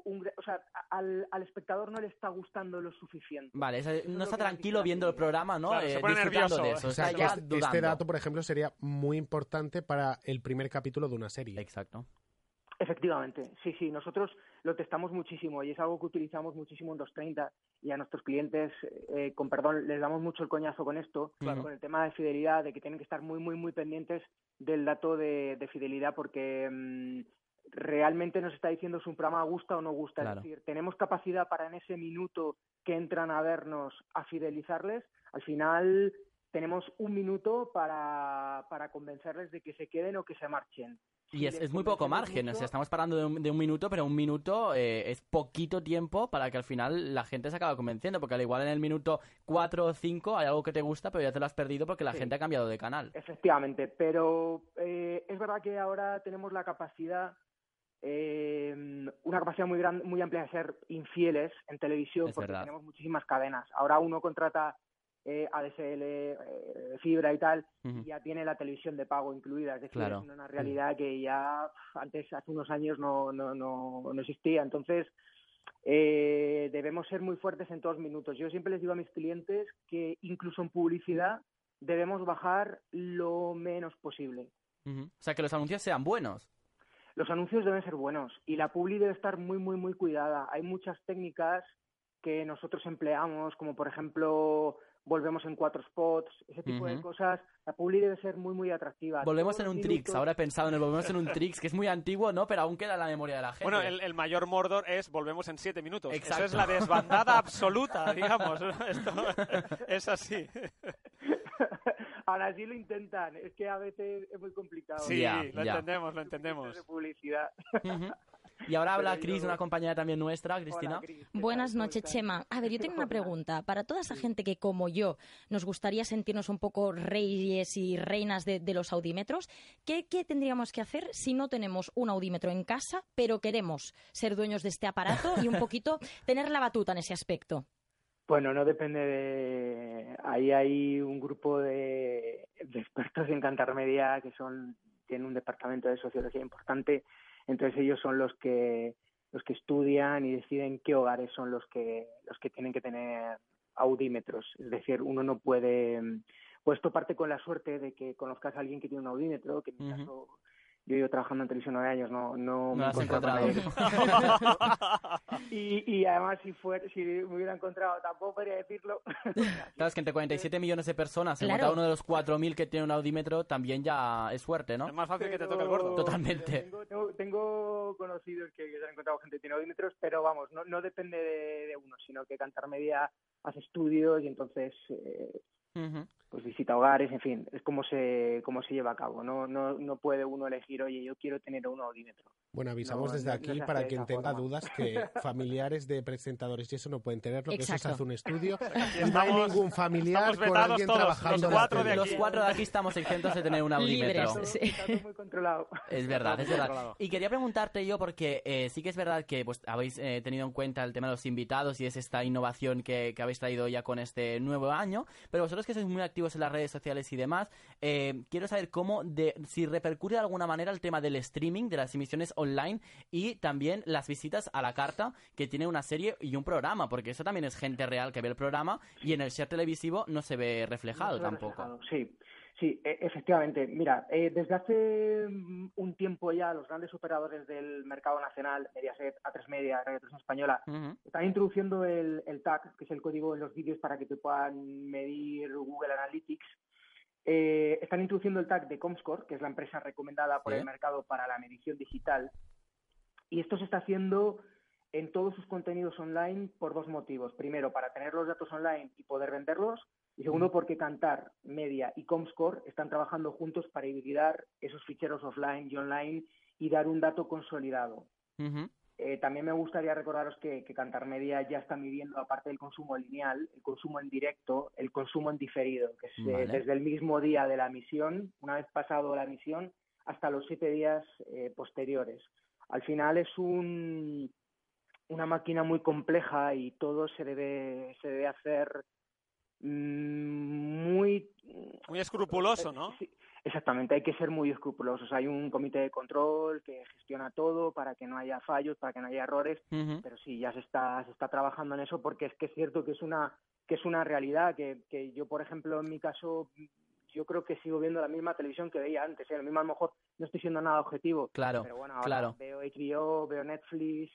un, o sea, al, al espectador no le está gustando lo suficiente. Vale, no está tranquilo viendo el programa, ¿no? Claro, se Eh, pone nervioso. de eso. O sea, ya este, dudando. este dato, por ejemplo, sería muy importante para el primer capítulo de una serie. Exacto. Efectivamente, sí, sí, nosotros lo testamos muchísimo y es algo que utilizamos muchísimo en 230 y a nuestros clientes, eh, con perdón, les damos mucho el coñazo con esto, Claro. con el tema de fidelidad, de que tienen que estar muy, muy, muy pendientes del dato de, de fidelidad porque mm, realmente nos está diciendo si un programa gusta o no gusta. Claro. Es decir, tenemos capacidad para en ese minuto que entran a vernos a fidelizarles. Al final tenemos un minuto para, para convencerles de que se queden o que se marchen. Y es, es muy poco margen, o sea, estamos parando de un, de un minuto, pero un minuto eh, es poquito tiempo para que al final la gente se acabe convenciendo, porque al igual en el minuto 4 o 5 hay algo que te gusta, pero ya te lo has perdido porque la Sí. gente ha cambiado de canal. Efectivamente, pero eh, es verdad que ahora tenemos la capacidad, eh, una capacidad muy gran, muy amplia de ser infieles en televisión, Es porque verdad. tenemos muchísimas cadenas. Ahora uno contrata eh, ADSL, eh, fibra y tal, y ya tiene la televisión de pago incluida. Es decir, Claro. es una realidad que ya antes, hace unos años, no, no, no, no existía. Entonces, eh, debemos ser muy fuertes en todos los minutos. Yo siempre les digo a mis clientes que incluso en publicidad debemos bajar lo menos posible. O sea, que los anuncios sean buenos. Los anuncios deben ser buenos y la publi debe estar muy, muy, muy cuidada. Hay muchas técnicas que nosotros empleamos, como por ejemplo volvemos en cuatro spots, ese tipo de Ujú. cosas. La publi debe ser muy, muy atractiva. Volvemos Todos en un minutos- ahora he pensado en el Volvemos en un Trix, que es muy antiguo, ¿no? Pero aún queda en la memoria de la gente. Bueno, el, el mayor Mordor es volvemos en siete minutos. Eso Exacto. es la desbandada absoluta, digamos. Esto es así. Ahora así lo intentan. Es que a veces es muy complicado. Sí, Ya, lo ya. entendemos, lo De entendemos. publicidad. Y ahora habla Pero Cris, yo- una compañera también nuestra, Cristina. Hola, Cris, ¿qué Buenas noches? Chema. A ver, yo tengo una pregunta. Para toda esa gente que, como yo, nos gustaría sentirnos un poco reyes y reinas de, de los audímetros, ¿qué, qué tendríamos que hacer si no tenemos un audímetro en casa, pero queremos ser dueños de este aparato y un poquito tener la batuta en ese aspecto? Bueno, no depende de... Ahí hay un grupo de, de expertos en Cantar Media que son tienen un departamento de sociología importante, entonces ellos son los que los que estudian y deciden qué hogares son los que los que tienen que tener audímetros, es decir, uno no puede pues esto parte con la suerte de que conozcas a alguien que tiene un audímetro, que en mi caso yo llevo trabajando en televisión nueve años, no, no, No me lo has he encontrado encontrado. con nadie. y, y además si fuera, si me hubiera encontrado, tampoco podría decirlo. Claro, es que entre 47 millones de personas, Claro. encontrar uno de los 4.000 que tiene un audímetro también ya es suerte, ¿no? Es más fácil que te toque el gordo. Totalmente. Tengo, tengo- tengo conocidos que, se han encontrado gente que tiene audímetros, pero vamos, no, no depende de, de uno, sino que Cantar Media hace estudios y entonces eh. Pues visita hogares, en fin, es como se, como se lleva a cabo. No, no, no puede uno elegir, oye, yo quiero tener un audímetro. Bueno, avisamos No, desde aquí no para quien tenga forma. dudas que familiares de presentadores y eso no pueden tenerlo, que eso se hace un estudio. No hay ningún familiar con alguien todos, trabajando los cuatro de aquí. Los cuatro de aquí estamos exentos de tener un audímetro. Libres. Sí. Muy controlado. Es verdad, es verdad. Y quería preguntarte yo, porque eh, sí que es verdad que pues, habéis eh, tenido en cuenta el tema de los invitados y es esta innovación que, que habéis traído ya con este nuevo año, pero vosotros que sois muy activos en las redes sociales y demás, eh, quiero saber cómo, de, si repercute de alguna manera el tema del streaming, de las emisiones online y también las visitas a la carta que tiene una serie y un programa, porque eso también es gente real que ve el programa y en el share televisivo no se ve reflejado No se ve tampoco. reflejado, Sí, sí, e- efectivamente. Mira, eh, desde hace mm, un tiempo ya los grandes operadores del mercado nacional, Mediaset, A3 Media, Radio Televisión Española, Ujú. están introduciendo el, el tag, que es el código en los vídeos para que te puedan medir Google Analytics. Eh, están introduciendo el tag de Comscore, que es la empresa recomendada por el mercado para la medición digital. Y esto se está haciendo en todos sus contenidos online por dos motivos. Primero, para tener los datos online y poder venderlos. Y segundo, porque Cantar, Media y Comscore están trabajando juntos para hibridar esos ficheros offline y online y dar un dato consolidado. Eh, también me gustaría recordaros que, que Cantar Media ya está midiendo, aparte del consumo lineal, el consumo en directo, el consumo en diferido, que es eh, desde el mismo día de la emisión, una vez pasado la emisión, hasta los siete días eh, posteriores. Al final es un, una máquina muy compleja y todo se debe, se debe hacer mm, muy Muy escrupuloso, ¿no? Sí, exactamente, hay que ser muy escrupulosos. Hay un comité de control que gestiona todo para que no haya fallos, para que no haya errores, pero sí, ya se está, se está trabajando en eso porque es que es cierto que es una, que es una realidad, que, que yo, por ejemplo, en mi caso, yo creo que sigo viendo la misma televisión que veía antes. ¿eh? Lo mismo a lo mejor no estoy siendo nada objetivo, Claro, pero bueno, ahora claro. veo HBO, veo Netflix.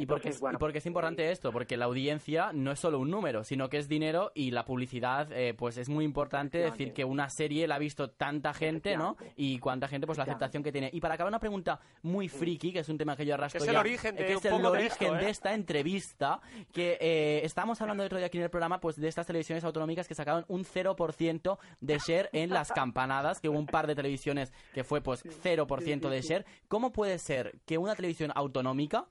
Y porque, Entonces, bueno, y porque es importante esto, porque la audiencia no es solo un número, sino que es dinero y la publicidad, eh, pues es muy importante decir que una serie la ha visto tanta gente, ¿no? Y cuánta gente, pues la aceptación que tiene. Y para acabar una pregunta muy friki, que es un tema que yo arrastro Que es el origen de que es el de origen esto, ¿eh? de esta entrevista, que eh, estábamos hablando el otro día aquí en el programa, pues de estas televisiones autonómicas que sacaron un 0% de share en las campanadas, que hubo un par de televisiones que fue pues 0% de share. ¿Cómo puede ser que una televisión autonómica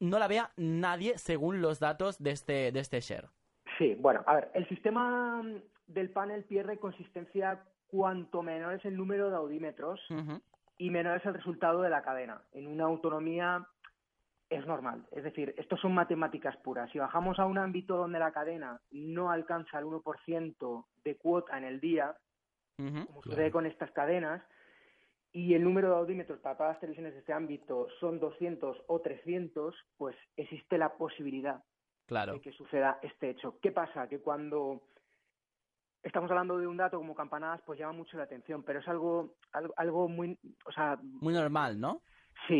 no la vea nadie según los datos de este, de este share. Sí, bueno, a ver, el sistema mm, del panel pierde consistencia cuanto menor es el número de audímetros y menor es el resultado de la cadena. En una autonomía es normal. Es decir, esto son matemáticas puras. Si bajamos a un ámbito donde la cadena no alcanza el 1% de cuota en el día, como sucede con estas cadenas, y el número de audímetros para todas las televisiones de este ámbito son 200 o 300, pues existe la posibilidad Claro. de que suceda este hecho. ¿Qué pasa? Que cuando estamos hablando de un dato como campanadas, pues llama mucho la atención, pero es algo, algo, algo muy, o sea, Muy normal, ¿no? sí,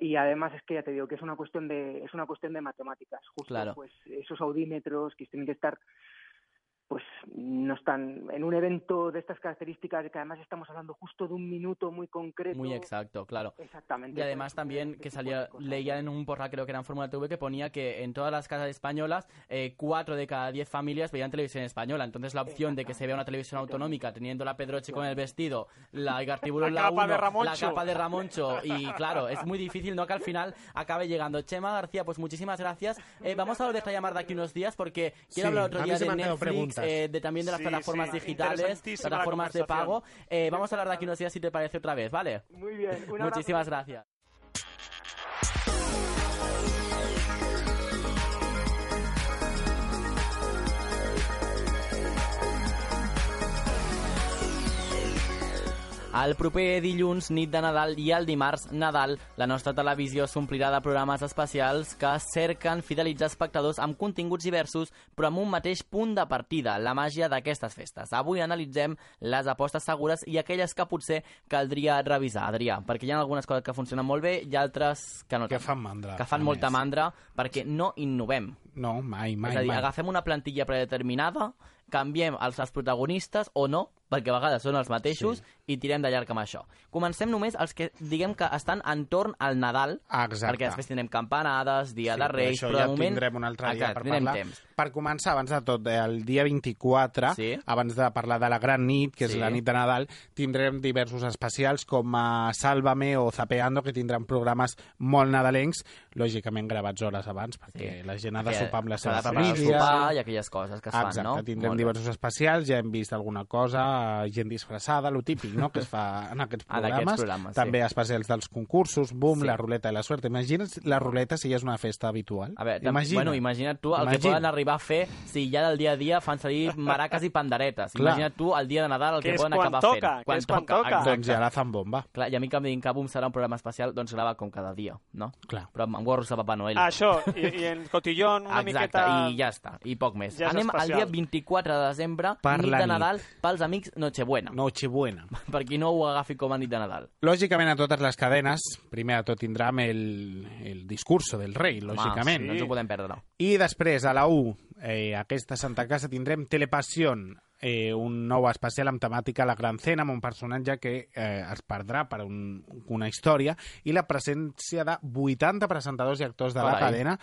y, y además es que ya te digo que es una cuestión de, es una cuestión de matemáticas, justo, Claro. pues esos audímetros que tienen que estar pues no están en un evento de estas características que además estamos hablando justo de un minuto muy concreto. Muy exacto, claro. Exactamente. Y además pues, también este que salía, leía en un portal, creo que era en Fórmula TV, que ponía que en todas las casas españolas, eh, cuatro de cada diez familias veían televisión española. Entonces la opción de que se vea una televisión autonómica teniendo la Pedroche con el vestido, la Igartiburu en La la capa de Ramoncho. la capa de Ramoncho, y claro, es muy difícil, ¿no? Que al final acabe llegando. Chema García, pues muchísimas gracias. Eh, vamos a volver a llamar de aquí unos días porque quiero Sí, hablar otro día de Netflix. Eh, de también de las Sí, plataformas sí, digitales, plataformas de pago. Eh, vamos a hablar de aquí unos días si te parece otra vez, ¿vale? Muy bien. Muchísimas gracias. El proper dilluns, nit de Nadal, i el dimarts, Nadal, la nostra televisió s'omplirà de programes especials que cerquen fidelitzar espectadors amb continguts diversos, però amb un mateix punt de partida, la màgia d'aquestes festes. Avui analitzem les apostes segures i aquelles que potser caldria revisar, Adrià, perquè hi ha algunes coses que funcionen molt bé i altres que no Que fan mandra. que fan molta més. mandra perquè no innovem. No, mai, mai, és a dir, mai. agafem una plantilla predeterminada, canviem els, els protagonistes o no, perquè a vegades són els mateixos, sí. i tirem de llarg amb això. Comencem només els que diguem que estan entorn al Nadal, Exacte. perquè després tindrem campanades, Dia Sí, de però Reis, això però ja de moment... tindrem un altre dia Exacte, per tindrem parlar. temps. Per començar, abans de tot, eh, el dia 24, Sí. abans de parlar de la gran nit, que Sí. és la nit de Nadal, tindrem diversos especials com a Sálvame o Zapeando, que tindran programes molt nadalencs, lògicament gravats hores abans, perquè Sí. la gent ha de sopar amb la seva de preparar el família. sopar i aquelles coses que es fan, Exacte, no? tindrem Molt bé. diversos especials, ja hem vist alguna cosa, eh, gent disfressada, lo típic, no?, que es fa en aquests En aquests programes. programes, sí. També especials dels concursos, boom, Sí. la ruleta de la suerte. Imagina't la ruleta si ja és una festa habitual. A veure, Imagina. bueno, imagina't tu el que Imagina. poden arribar a fer si ja del dia a dia fan servir maraques i panderetes. Clar. Imagina't tu el dia de Nadal el Que que, poden quan acabar toca, fent. que és quan toca. exacte. Doncs ja la fan bomba. Clar, i a mi que em diguin que Boom serà un programa especial, doncs grava com cada dia, no? Clar. Però amb gorros de Papa Noel. Això, i, i en cotillón una Exacte, miqueta... i ja està, i poc més. Ja Anem al especial. dia 24 de desembre, Per nit de nit. Nadal, pels amics Nochebuena. Nochebuena. Per qui no ho agafi com a nit de Nadal. Lògicament, a totes les cadenes, primer de tot tindrem el, el discurso del rei, lògicament. Home, no ens ho podem perdre. I després, a la U, eh, aquesta Santa Casa, tindrem Telepassion, eh, un nou especial amb temàtica La Gran Cena, amb un personatge que eh, es perdrà per un, una història, i la presència de 80 presentadors i actors de la Carai. cadena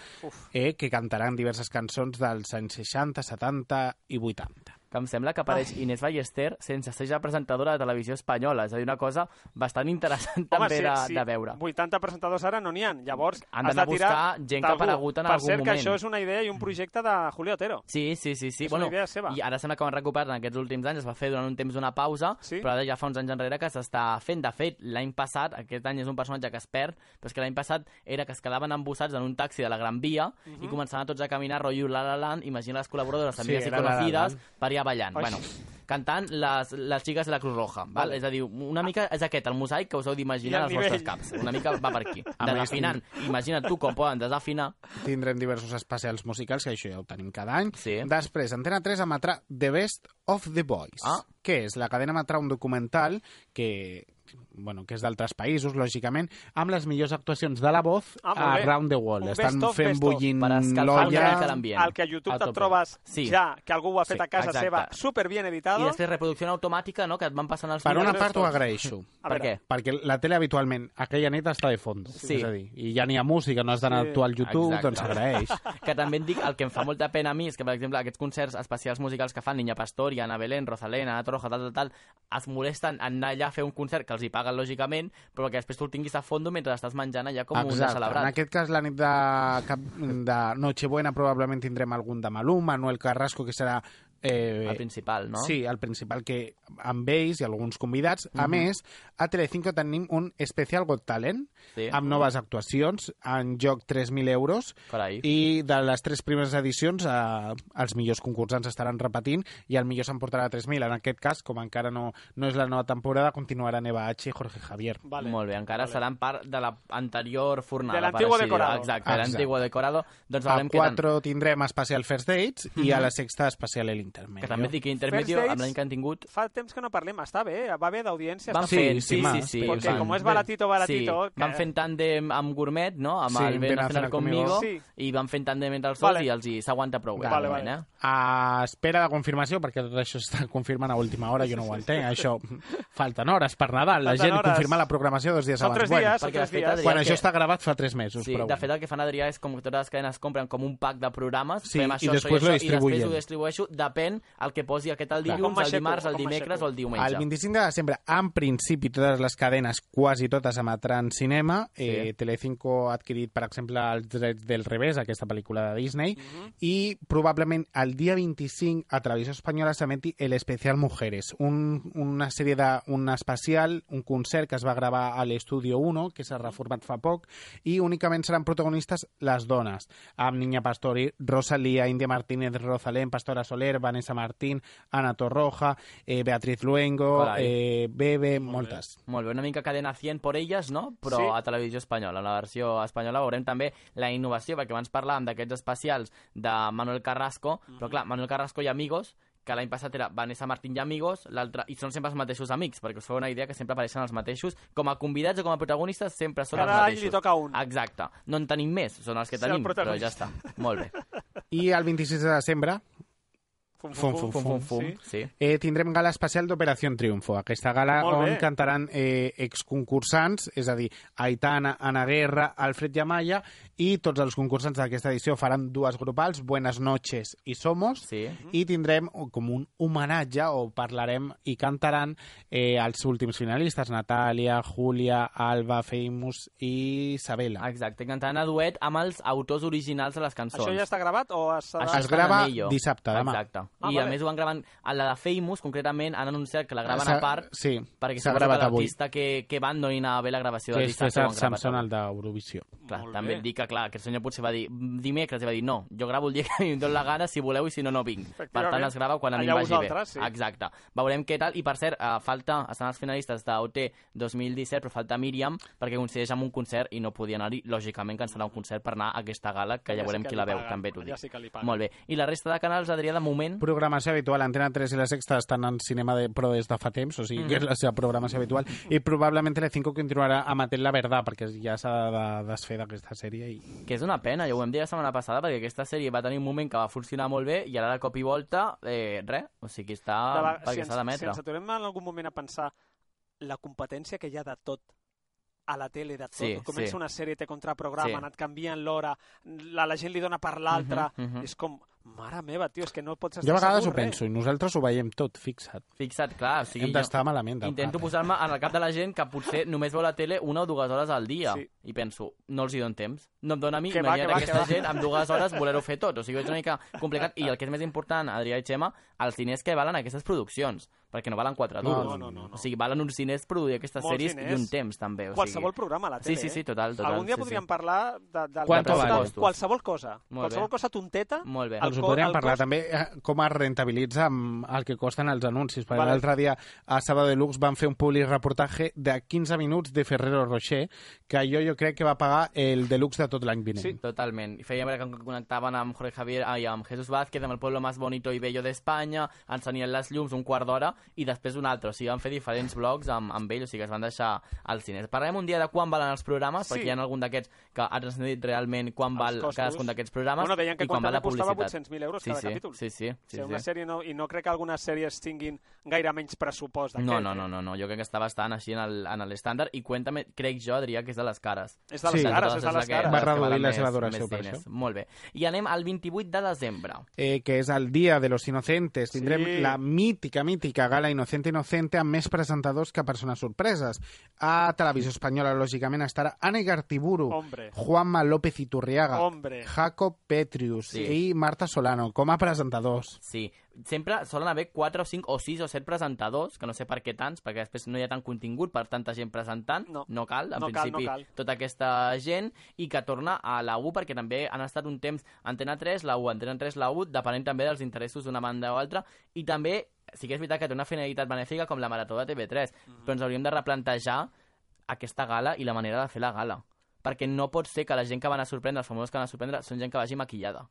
eh, que cantaran diverses cançons dels anys 60, 70 i 80. Que em sembla que apareix Inés Ballester sense ser ja presentadora de televisió espanyola. És a dir, una cosa bastant interessant també de, de veure. 80 presentadors ara no n'hi ha. Llavors, Han d'anar a tirar buscar gent que ha aparegut en per algun cert, que moment. això és una idea i un projecte de Julio Otero. Sí, sí, sí, sí. És una idea seva. I ara sembla que ho han recuperat en aquests últims anys, es va fer durant un temps una pausa, Sí? però ara ja fa uns anys enrere que s'està fent. De fet, l'any passat, aquest any és un personatge que es perd, però és que l'any passat era que es quedaven embossats en un taxi de la Gran Via Mhm. i començaven tots a caminar rotllo La La Land, imagina les col·laboradores, Sí, amigas i conocides, per allà ballant. Ai. Bueno, cantant les, les xiques de la Cruz Roja. Val? Vale. És a dir, una mica és aquest, el mosaic que us heu d'imaginar als vostres caps. Una mica va per aquí. Desafinant. Imagina't tu com poden desafinar. Tindrem diversos especials musicals, que això ja ho tenim cada any. Sí. Després, Antena 3 emetrà The Best of the Boys. Ah. Què és? La cadena emetrà un documental que bueno, que és d'altres països, lògicament, amb les millors actuacions de la voz Ah, molt bé. around the world. Un Estan best of, fent bullint l'olla... l'ambient. El que a YouTube A te'n trobes Sí. ja, que algú ho ha fet Sí, a casa exacte. seva, super bien editado. I després reproducció automàtica, no?, que et van passant els Per una part ho agraeixo, A Per què? perquè la tele habitualment aquella nit està de fons, Sí. és a dir, i ja n'hi ha música, no has d'anar Sí. a actuar al YouTube, Exacte. doncs s'agraeix. Que també et dic, el que em fa molta pena a mi és que, per exemple, aquests concerts especials musicals que fan Niña Pastori, Ana Belén, Rosalén, Ana Torroja, tal, tal, tal, es molesten en anar allà a fer un concert que els hi paguen, lògicament, però que després tu el tinguis a fondo mentre estàs menjant allà com un Exacte. En celebrat. aquest cas, la nit de, cap- de Nochebuena probablement tindrem algun de Malum, Manuel Carrasco, que serà... Eh, El principal, no? Sí, el principal que amb ells i alguns convidats. A més, a Telecinco tenim un especial Got Talent Sí. amb noves actuacions, en joc 3.000 euros Carai. i de les tres primeres edicions eh, els millors concursants estaran repetint i el millor s'emportarà 3.000. En aquest cas, com encara no, no és la nova temporada, continuaran Eva H i Jorge Javier. vale. Molt bé, encara seran part de l'anterior fornada. De l'antiguo decorado. Exacte, Exacte. l'antiguo decorado. Doncs A veurem què tal. 4 tindrem especial First Dates i a la sexta especial El Intermedio. Que també dic que Intermedio, First amb l'any que han tingut, Fa temps que no parlem, està bé, va bé d'audiència. van està Sí, fent, sí, sí, sí, sí. però Perquè sí. com és baratito, baratito... Sí, que- van fent tàndem amb Gourmet, no? Amb Sí, el Ben cenar conmigo. Sí. i van fent tàndem entre els dos Vale. i els s'aguanta prou bé. Vale, vale. eh? A espera de confirmació, perquè tot això està confirmant a última hora, jo no ho entenc. Això, falten hores per Nadal. La gent hores. confirma la programació dos dies Són abans. tres Bueno, dies, són perquè de tres dies. Adrià, quan que- això està gravat fa tres mesos, Sí, però de fet el que fan Adrià és com que totes les cadenes compren com un pack de programes, Sí, fem i això, després això, lo i després distribuyen. ho distribueixo, depèn el que posi aquest el dilluns, el dimarts, el dimecres o el diumenge. El 25 de desembre, en principi, totes les cadenes, quasi totes, emetran cinema. Sí. Eh, Telecinco ha adquirit, per exemple, els drets del revés, aquesta pel·lícula de Disney, i probablement el dia 25 a Televisió Espanyola s'emeti el especial Mujeres, un, una sèrie de, un especial, un concert que es va gravar a l'Estudio 1, que s'ha reformat fa poc, i únicament seran protagonistes les dones, amb Niña Pastori, Rosalía, India Martínez, Rosalén, Pastora Soler, Vanessa Martín, Ana Torroja, eh, Beatriz Luengo, eh, Bebe, moltes. Molt bé, una mica cadena 100 por elles, no? Però Sí. a televisió espanyola. En la versió espanyola veurem també la innovació, perquè abans parlàvem d'aquests especials de Manuel Carrasco, però clar, Manuel Carrasco i Amigos, que l'any passat era Vanessa Martín i Amigos, l'altre i són sempre els mateixos amics, perquè us feu una idea que sempre apareixen els mateixos, com a convidats o com a protagonistes sempre són Cada els any mateixos. li toca un. Exacte. No en tenim més, són els que Sí, el tenim, però protagonista. ja està. Molt bé. I el 26 de desembre Fum, Fum, fum, Fum, fum, fum. Sí. Sí. eh, tindrem gala especial d'Operació Triunfo. Aquesta gala Molt on bé. cantaran eh, exconcursants, és a dir, Aitana, Ana Guerra, Alfred Yamaya, i tots els concursants d'aquesta edició faran dues grupals, Buenas noches i Somos, Sí. i tindrem com un homenatge o parlarem i cantaran eh, els últims finalistes, Natàlia, Júlia, Alba, Famous i Isabela. Exacte, cantant a duet amb els autors originals de les cançons. Això ja està gravat o es... Això Es grava dissabte, demà. Exacte. Ah, I a més ho van gravant, a la de Famous, concretament, han anunciat que la graven a part, Sí, perquè s'ha gravat que l'artista que, que van no hi anava bé la gravació Que del és dissabte. ho César han gravat Samson, el d'Eurovisió. Clar, Molt també bé. dic que, clar, aquest senyor potser va dir dimecres i va dir no, jo gravo el dia que em dóna la gana, si voleu, i si no, no vinc. Per tant, es grava quan a mi Allà em vagi bé. sí. Exacte. Veurem què tal. I, per cert, eh, falta, estan els finalistes d'OT 2017, però falta Míriam, perquè coincideix amb un concert i no podia anar-hi. Lògicament, cancel·lar un concert per anar a aquesta gala, que ja sí veurem que qui la veu, paguen, també t'ho dic. sí que li paguen. Molt bé. I la resta de canals, Adrià, de moment... Programació habitual, Antena 3 i la Sexta estan en cinema de, però des de fa temps, o sigui que és la seva programació habitual, i probablement Telecinco continuarà emetent la verdad, perquè ja s'ha de desfer d'aquesta sèrie. I... Que és una pena, ja ho vam dir la setmana passada, perquè aquesta sèrie va tenir un moment que va funcionar molt bé i ara de cop i volta, eh, res, o sigui, està De la- perquè si, s'ha ens, si d'emetre. ens aturem en algun moment a pensar la competència que hi ha de tot a la tele de tot. Sí, Comença sí. una sèrie, té contraprograma, Sí. et canvien l'hora, la, la gent li dona per l'altra. Mhm, mhm. És com... Mare meva, tio, és que no pots estar Jo a vegades ho res. penso, i nosaltres ho veiem tot, fixa't. Fixa't, clar, o sigui, Hem d'estar malament del Intento cap, posar-me en el cap de la gent que potser només veu la tele una o dues hores al dia. Sí. I penso, no els hi dono temps. No em dona a mi, Que va, que va, aquesta que va. gent amb dues hores voler-ho fer tot. O sigui, és una mica complicat. I el que és més important, Adrià i Xema, els diners que valen aquestes produccions. Perquè no valen 4 No, duros. no, no, no, no. O sigui, valen uns diners produir aquestes Molts sèries diners. i un temps, també. O Qualsevol sigui... programa a la Sí, tele, sí, sí, eh? total, total. Algun dia sí, podríem sí. parlar de, de Quanto de vale? qualsevol cosa. Molt qualsevol bé. cosa tonteta. Molt bé. El Els ho podríem parlar cost- també eh, com es rentabilitza amb el que costen els anuncis. Perquè Vale. l'altre dia a Sábado Deluxe van fer un public reportatge de 15 minuts de Ferrero Rocher que jo jo crec que va pagar el Deluxe de tot l'any vinent. Sí. Totalment. I feia veure que connectaven amb Jorge Javier i amb Jesús Vázquez, amb el pueblo más bonito y bello d'Espanya, ensenyant les llums un quart d'hora i després un altre. O sigui, van fer diferents blogs amb, amb ell, o sigui que es van deixar als cines. Parlarem un dia de quan valen els programes, Sí. perquè hi ha algun d'aquests que ha transcendit realment quan Els val costos. cadascun d'aquests programes Bueno, i quan val la publicitat. 800.000 euros sí, cada sí, capítol. Sí, sí. O sí, sigui, una sí. sèrie no, I no crec que algunes sèries tinguin gaire menys pressupost d'aquest. No, no, eh? no, no, no, jo crec que està bastant així en el- en l'estàndard i cuéntame, crec jo, Adrià, que és de les cares. És de les Sí. cares, és de la les cares. Va reduir la seva duració per això. Molt bé. I anem al 28 de desembre. eh, que és el dia de los inocentes. Tindrem Sí. la mítica, mítica gala Inocente Inocente amb més presentadors que persones sorpreses. A Televisió Espanyola, lògicament, estarà Anne Gartiburu, Hombre. Juanma López Iturriaga, Hombre. Jacob Petrius Sí. i Marta Solano com a presentadors. Sí, sempre solen haver 4 o 5 o 6 o 7 presentadors, que no sé per què tants, perquè després no hi ha tant contingut per tanta gent presentant, No. no cal, en No cal, principi, no cal. tota aquesta gent, i que torna a la U, perquè també han estat un temps Antena 3, la U, Antena 3, la U, depenent també dels interessos d'una banda o altra, i també sí que és veritat que té una finalitat benèfica com la Marató de TV3, Mhm. però ens hauríem de replantejar aquesta gala i la manera de fer la gala. Perquè no pot ser que la gent que van a sorprendre, els famosos que van a sorprendre, són gent que vagi maquillada.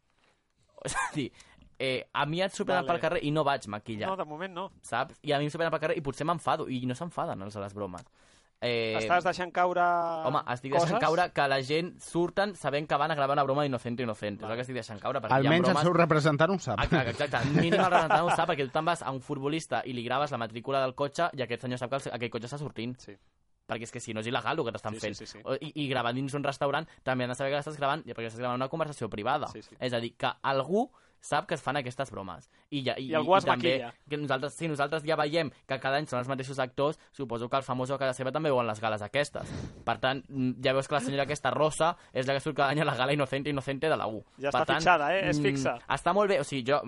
És a dir, eh, a mi et sorprenen Vale. pel carrer i no vaig maquillat, No, de moment no. saps? I a mi em sorprenen pel carrer i potser m'enfado, i no s'enfaden els de les bromes. Eh, Estàs deixant caure Home, estic deixant coses? caure que la gent surten sabent que van a gravar una broma d'innocente inocente. És el que estic deixant caure. Perquè Almenys el bromes... seu representant ho sap. Ah, clar, exacte, mínim el representant ho sap, perquè tu te'n vas a un futbolista i li graves la matrícula del cotxe i aquest senyor sap que el- aquell cotxe està sortint. Sí. Perquè és que si no és il·legal el que t'estan Sí, sí, fent. sí, sí. O- I, I gravar dins un restaurant també han de saber que l'estàs gravant perquè estàs gravant una conversació privada. Sí, sí. És a dir, que algú sap que es fan aquestes bromes. I, ja, i, I algú es també, maquilla. que nosaltres, si nosaltres ja veiem que cada any són els mateixos actors, suposo que el famós a casa seva també veuen les gales aquestes. Per tant, mm, ja veus que la senyora aquesta rosa és la que surt cada any a la gala Inocente Inocente de la U. Ja per està tant, fitxada, eh? És mm, fixa. Està molt bé, o sigui, jo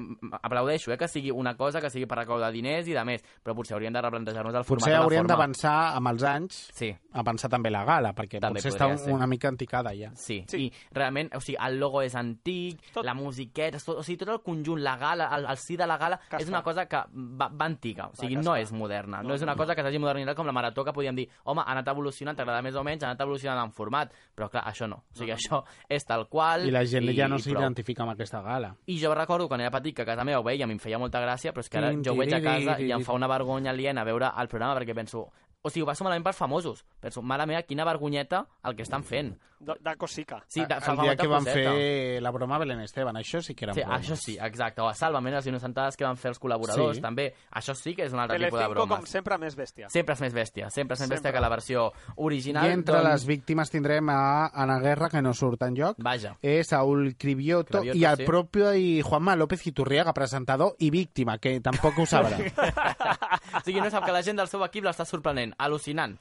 aplaudeixo eh, que sigui una cosa, que sigui per recaudar diners i de més, però potser hauríem de replantejar-nos el format Potser i hauríem forma. d'avançar amb els anys Sí, a pensar també la gala, perquè També potser està ser. una mica anticada ja. Sí, Sí. i realment, o sigui, el logo és antic, Tot. tot... la musiqueta, tot, o sigui, tot el conjunt, la gala, el, el sí de la gala, Casca. és una cosa que va, va antiga, o sigui, no és moderna, no, No, és una cosa que s'hagi modernitzat com la marató, que podíem dir, home, ha anat evolucionant, t'agrada més o menys, ha anat evolucionant en format, però clar, això no, o sigui, això és tal qual... I la gent ja no i s'identifica amb aquesta gala. I jo recordo quan era petit que a casa meva ho veia i em feia molta gràcia, però és que ara jo ho veig a casa i em fa una vergonya aliena veure el programa perquè penso, o sigui, ho passo malament per famosos. Penso, mare meva, quina vergonyeta el que estan fent. De, de cosica. Sí, de, el dia que van coseta. fer la broma a Belén Esteban, això sí que eren Sí, bromes. això sí, exacte. O a Sálvame, les innocentades que van fer els col·laboradors, Sí. també. Això sí que és un altre tipus de Telecinco, com sempre, més bèstia. Sempre és més bèstia, sempre és més Sempre. bèstia que la versió original. I entre doncs, les víctimes tindrem a Ana Guerra, que no surt enlloc, Vaja. eh, Saúl Cribioto, Cribioto, i el sí. propio i Juanma López Iturriaga, presentador i víctima, que tampoc ho sabrà. o sigui, no sap que la gent del seu equip l'està sorprenent. Al·lucinant.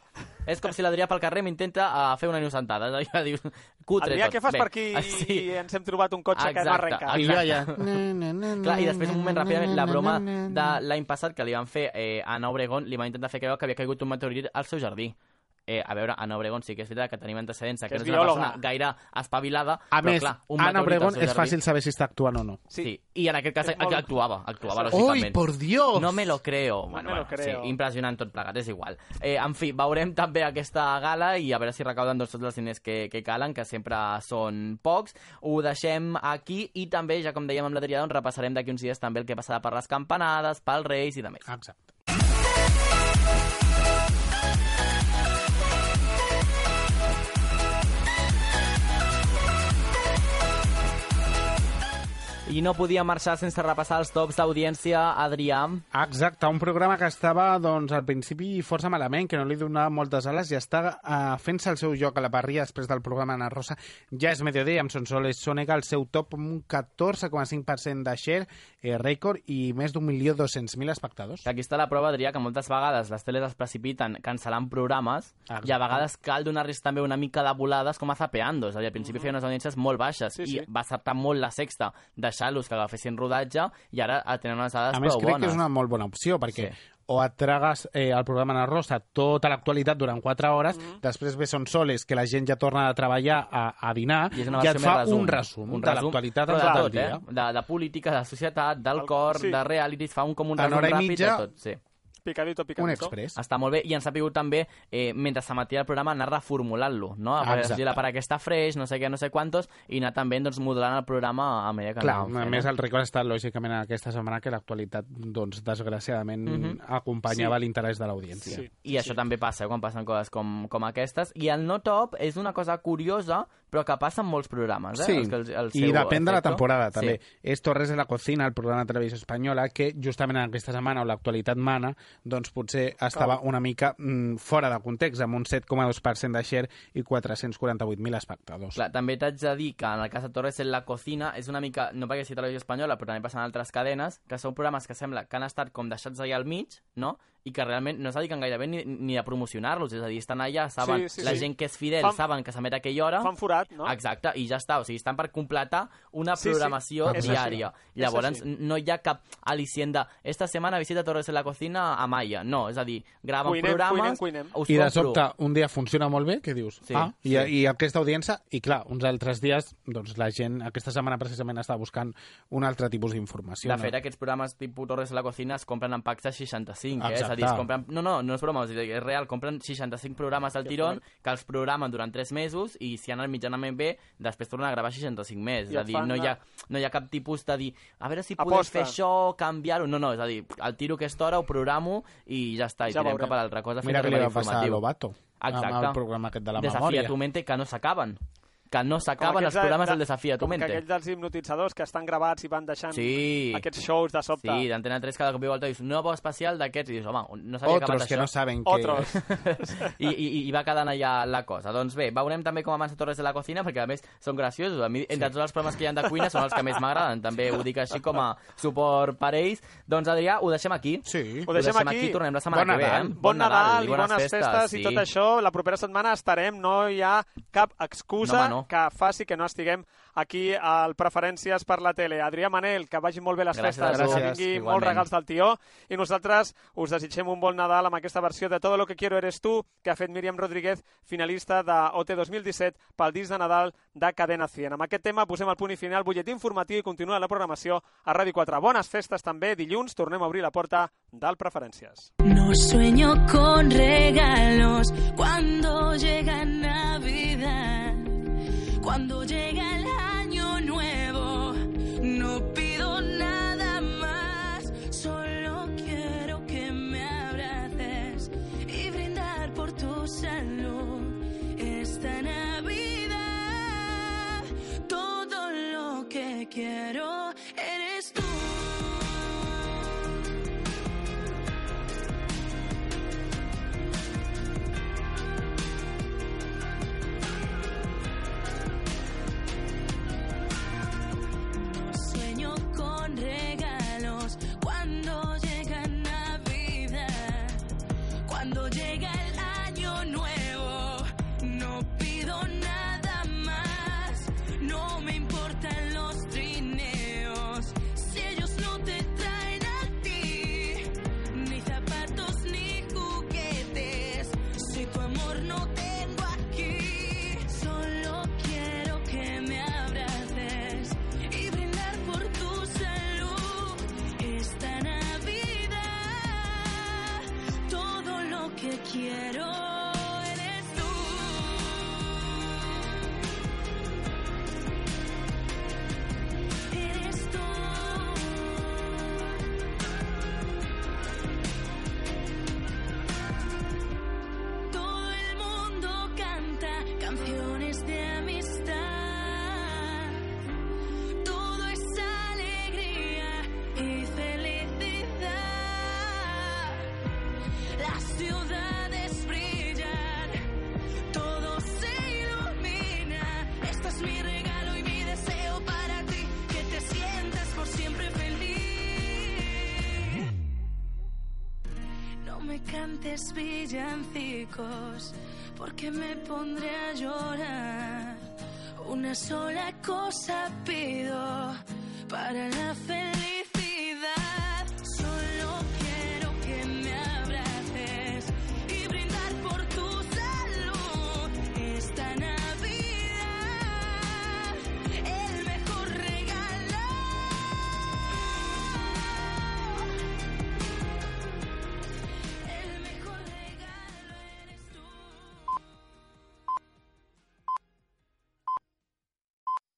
És com si l'Adrià pel carrer m'intenta uh, fer una innocentada. És a dir, cutre Adrià, tot. què fas Bé, per aquí ah, sí. i ens hem trobat un cotxe que no Exacte, arrenca? I jo ja... Clar, i després un moment ràpidament, la broma de l'any passat que li van fer eh, a Obregón, li van intentar fer creure que havia caigut un meteorit al seu jardí. Eh, a veure, Ana Obregón sí que és veritat que tenim antecedents, que, Que és és una biòloga. persona gaire espavilada, A però més, clar, un al Obregón és fàcil saber si està actuant o no. Sí. sí. I en aquest cas molt- actuava, actuava, Ui, lògicament. por Dios! No me lo creo. No bueno, me lo bueno, creo. Sí, impressionant tot plegat, és igual. Eh, en fi, veurem també aquesta gala i a veure si recauden doncs, tots els diners que, que calen, que sempre són pocs. Ho deixem aquí i també, ja com dèiem amb l'Adrià, doncs repassarem d'aquí uns dies també el que passarà per les campanades, pels Reis i de més. Exacte. I no podia marxar sense repassar els tops d'audiència, Adrià. Exacte, un programa que estava doncs, al principi força malament, que no li donava moltes ales i està uh, fent-se el seu joc a la parrilla després del programa Ana Rosa. Ja és mediodía amb Sonsoles Sònega, el seu top un 14,5% de share, eh, rècord i més d'un milió dos-cents mil espectadors. Que aquí està la prova, Adrià, que moltes vegades les teles es precipiten cancel·lant programes Exacte. i a vegades cal donar-los també una mica de volades com a Zapeando. És a dir, al principi feia unes audiències molt baixes Sí, i sí. va acertar molt la sexta deixar-los que agafessin rodatge i ara tenen unes dades A més, prou crec bones. que és una molt bona opció, perquè Sí. O et tragues eh, el programa Ana Rosa tota l'actualitat durant 4 hores, després ve Son Soles, que la gent ja torna a treballar a, a dinar, I i et fa resum. un resum un de l'actualitat de tot el tot, dia. eh? De, de política, de societat, del El- cor, sí. de reality, fa un, com un resum ràpid mitja, de tot. Sí. Picadito, Un picadito. express. Està molt bé i ens ha pogut també, eh, mentre s'emetia el programa, anar reformulant-lo, no? A Exacte. dir la part aquesta fresh, no sé què, no sé quantos, i anar també doncs, modulant el programa a medida que Clar, a més eh? el record està lògicament aquesta setmana que l'actualitat, doncs, desgraciadament Mhm. acompanyava Sí. l'interès de l'audiència. Sí. I això també passa eh, quan passen coses com, com aquestes. I el no top és una cosa curiosa, però que passa en molts programes. Eh? Sí, Els que el, el i seu depèn de la temporada, també. Sí. És Torres de la Cocina, el programa de televisió espanyola, que justament en aquesta setmana, on l'actualitat mana, doncs potser estava una mica mm, fora de context, amb un 7,2% de share i 448.000 espectadors. Clar, també t'haig de dir que en el cas de Torres en la cocina és una mica, no perquè sigui televisió espanyola, però també passa en altres cadenes, que són programes que sembla que han estat com deixats allà al mig, no? I que realment no es dediquen gairebé ni, ni a promocionar-los, és a dir, estan allà, saben, Sí, sí, la sí. gent que és fidel Fan- saben que s'emet a aquella hora, Fan forat, no? Exacte, i ja està, o sigui, estan per completar una Sí, sí, programació és diària. així, Llavors, així. no hi ha cap al·licient de esta setmana visita Torres en la cocina a Maia. No, és a dir, graven Cuinem, programes... cuinem, cuinem. I de sobte, un dia funciona molt bé, que dius? Sí, ah, i, sí. i aquesta audiència, i clar, uns altres dies, doncs la gent, aquesta setmana precisament està buscant un altre tipus d'informació. De fet, aquests programes tipus Torres a la cocina es compren en packs de 65, eh? A dir, compren... No, no, no és broma, és, dir, és real, compren 65 programes al tirón, que els programen durant 3 mesos i si anen mitjanament bé, després tornen a gravar 65 més. I És a dir, no hi, ha, no hi ha cap tipus de dir, a veure si podem fer això, canviar-ho... No, no, és a dir, el tiro aquesta hora, ho programo i ja està, i Ja tirem veurem. cap a l'altra cosa. Mira què li va passar a. Lobato, Exacte. amb el programa aquest de la Desafia memòria. tu mente, que no s'acaben. Que no s'acaben els programes de- del Desafia tu Com que mente. aquells dels hipnotitzadors que estan gravats i van deixant Sí. aquests shows de sobte. Sí, d'Antena 3 cada cop i volta dius, nuevo especial d'aquests, i dius, home, no s'havia Otros acabat que això. no saben que... Otros. I, i, I va quedant allà la cosa. Doncs bé, veurem també com avança Torres de la Cocina, perquè a més són graciosos. A mi, entre tots els programes que hi ha de cuina, són els que més m'agraden. També ho dic així com a suport per ells. Doncs, Adrià, ho deixem aquí. Sí. Ho deixem aquí. tornem la setmana Bon que ve. Nadal. Eh? Bon, Nadal, i bones festes, sí. i tot això. La propera setmana estarem, no hi ha cap excusa No, home, no. Que faci que no estiguem aquí al Preferències per la tele. Adrià Manel, que vagin molt bé les Gràcies festes, a tu. que Gràcies, vingui igualment. molts regals del tió. I nosaltres us desitgem un bon Nadal amb aquesta versió de Todo lo que quiero eres tú, que ha fet Míriam Rodríguez, finalista de OT 2017 pel disc de Nadal de Cadena 100. Amb aquest tema posem el punt i final, butlletí informatiu i continua la programació a Ràdio 4. Bones festes també. Dilluns tornem a obrir la porta del Preferències. No sueño con regalos cuando llega Navidad, cuando llega el año nuevo. No pido nada más, solo quiero que me abraces y brindar por tu salud. Esta Navidad, todo lo que quiero porque me pondré a llorar. Una sola cosa pido para la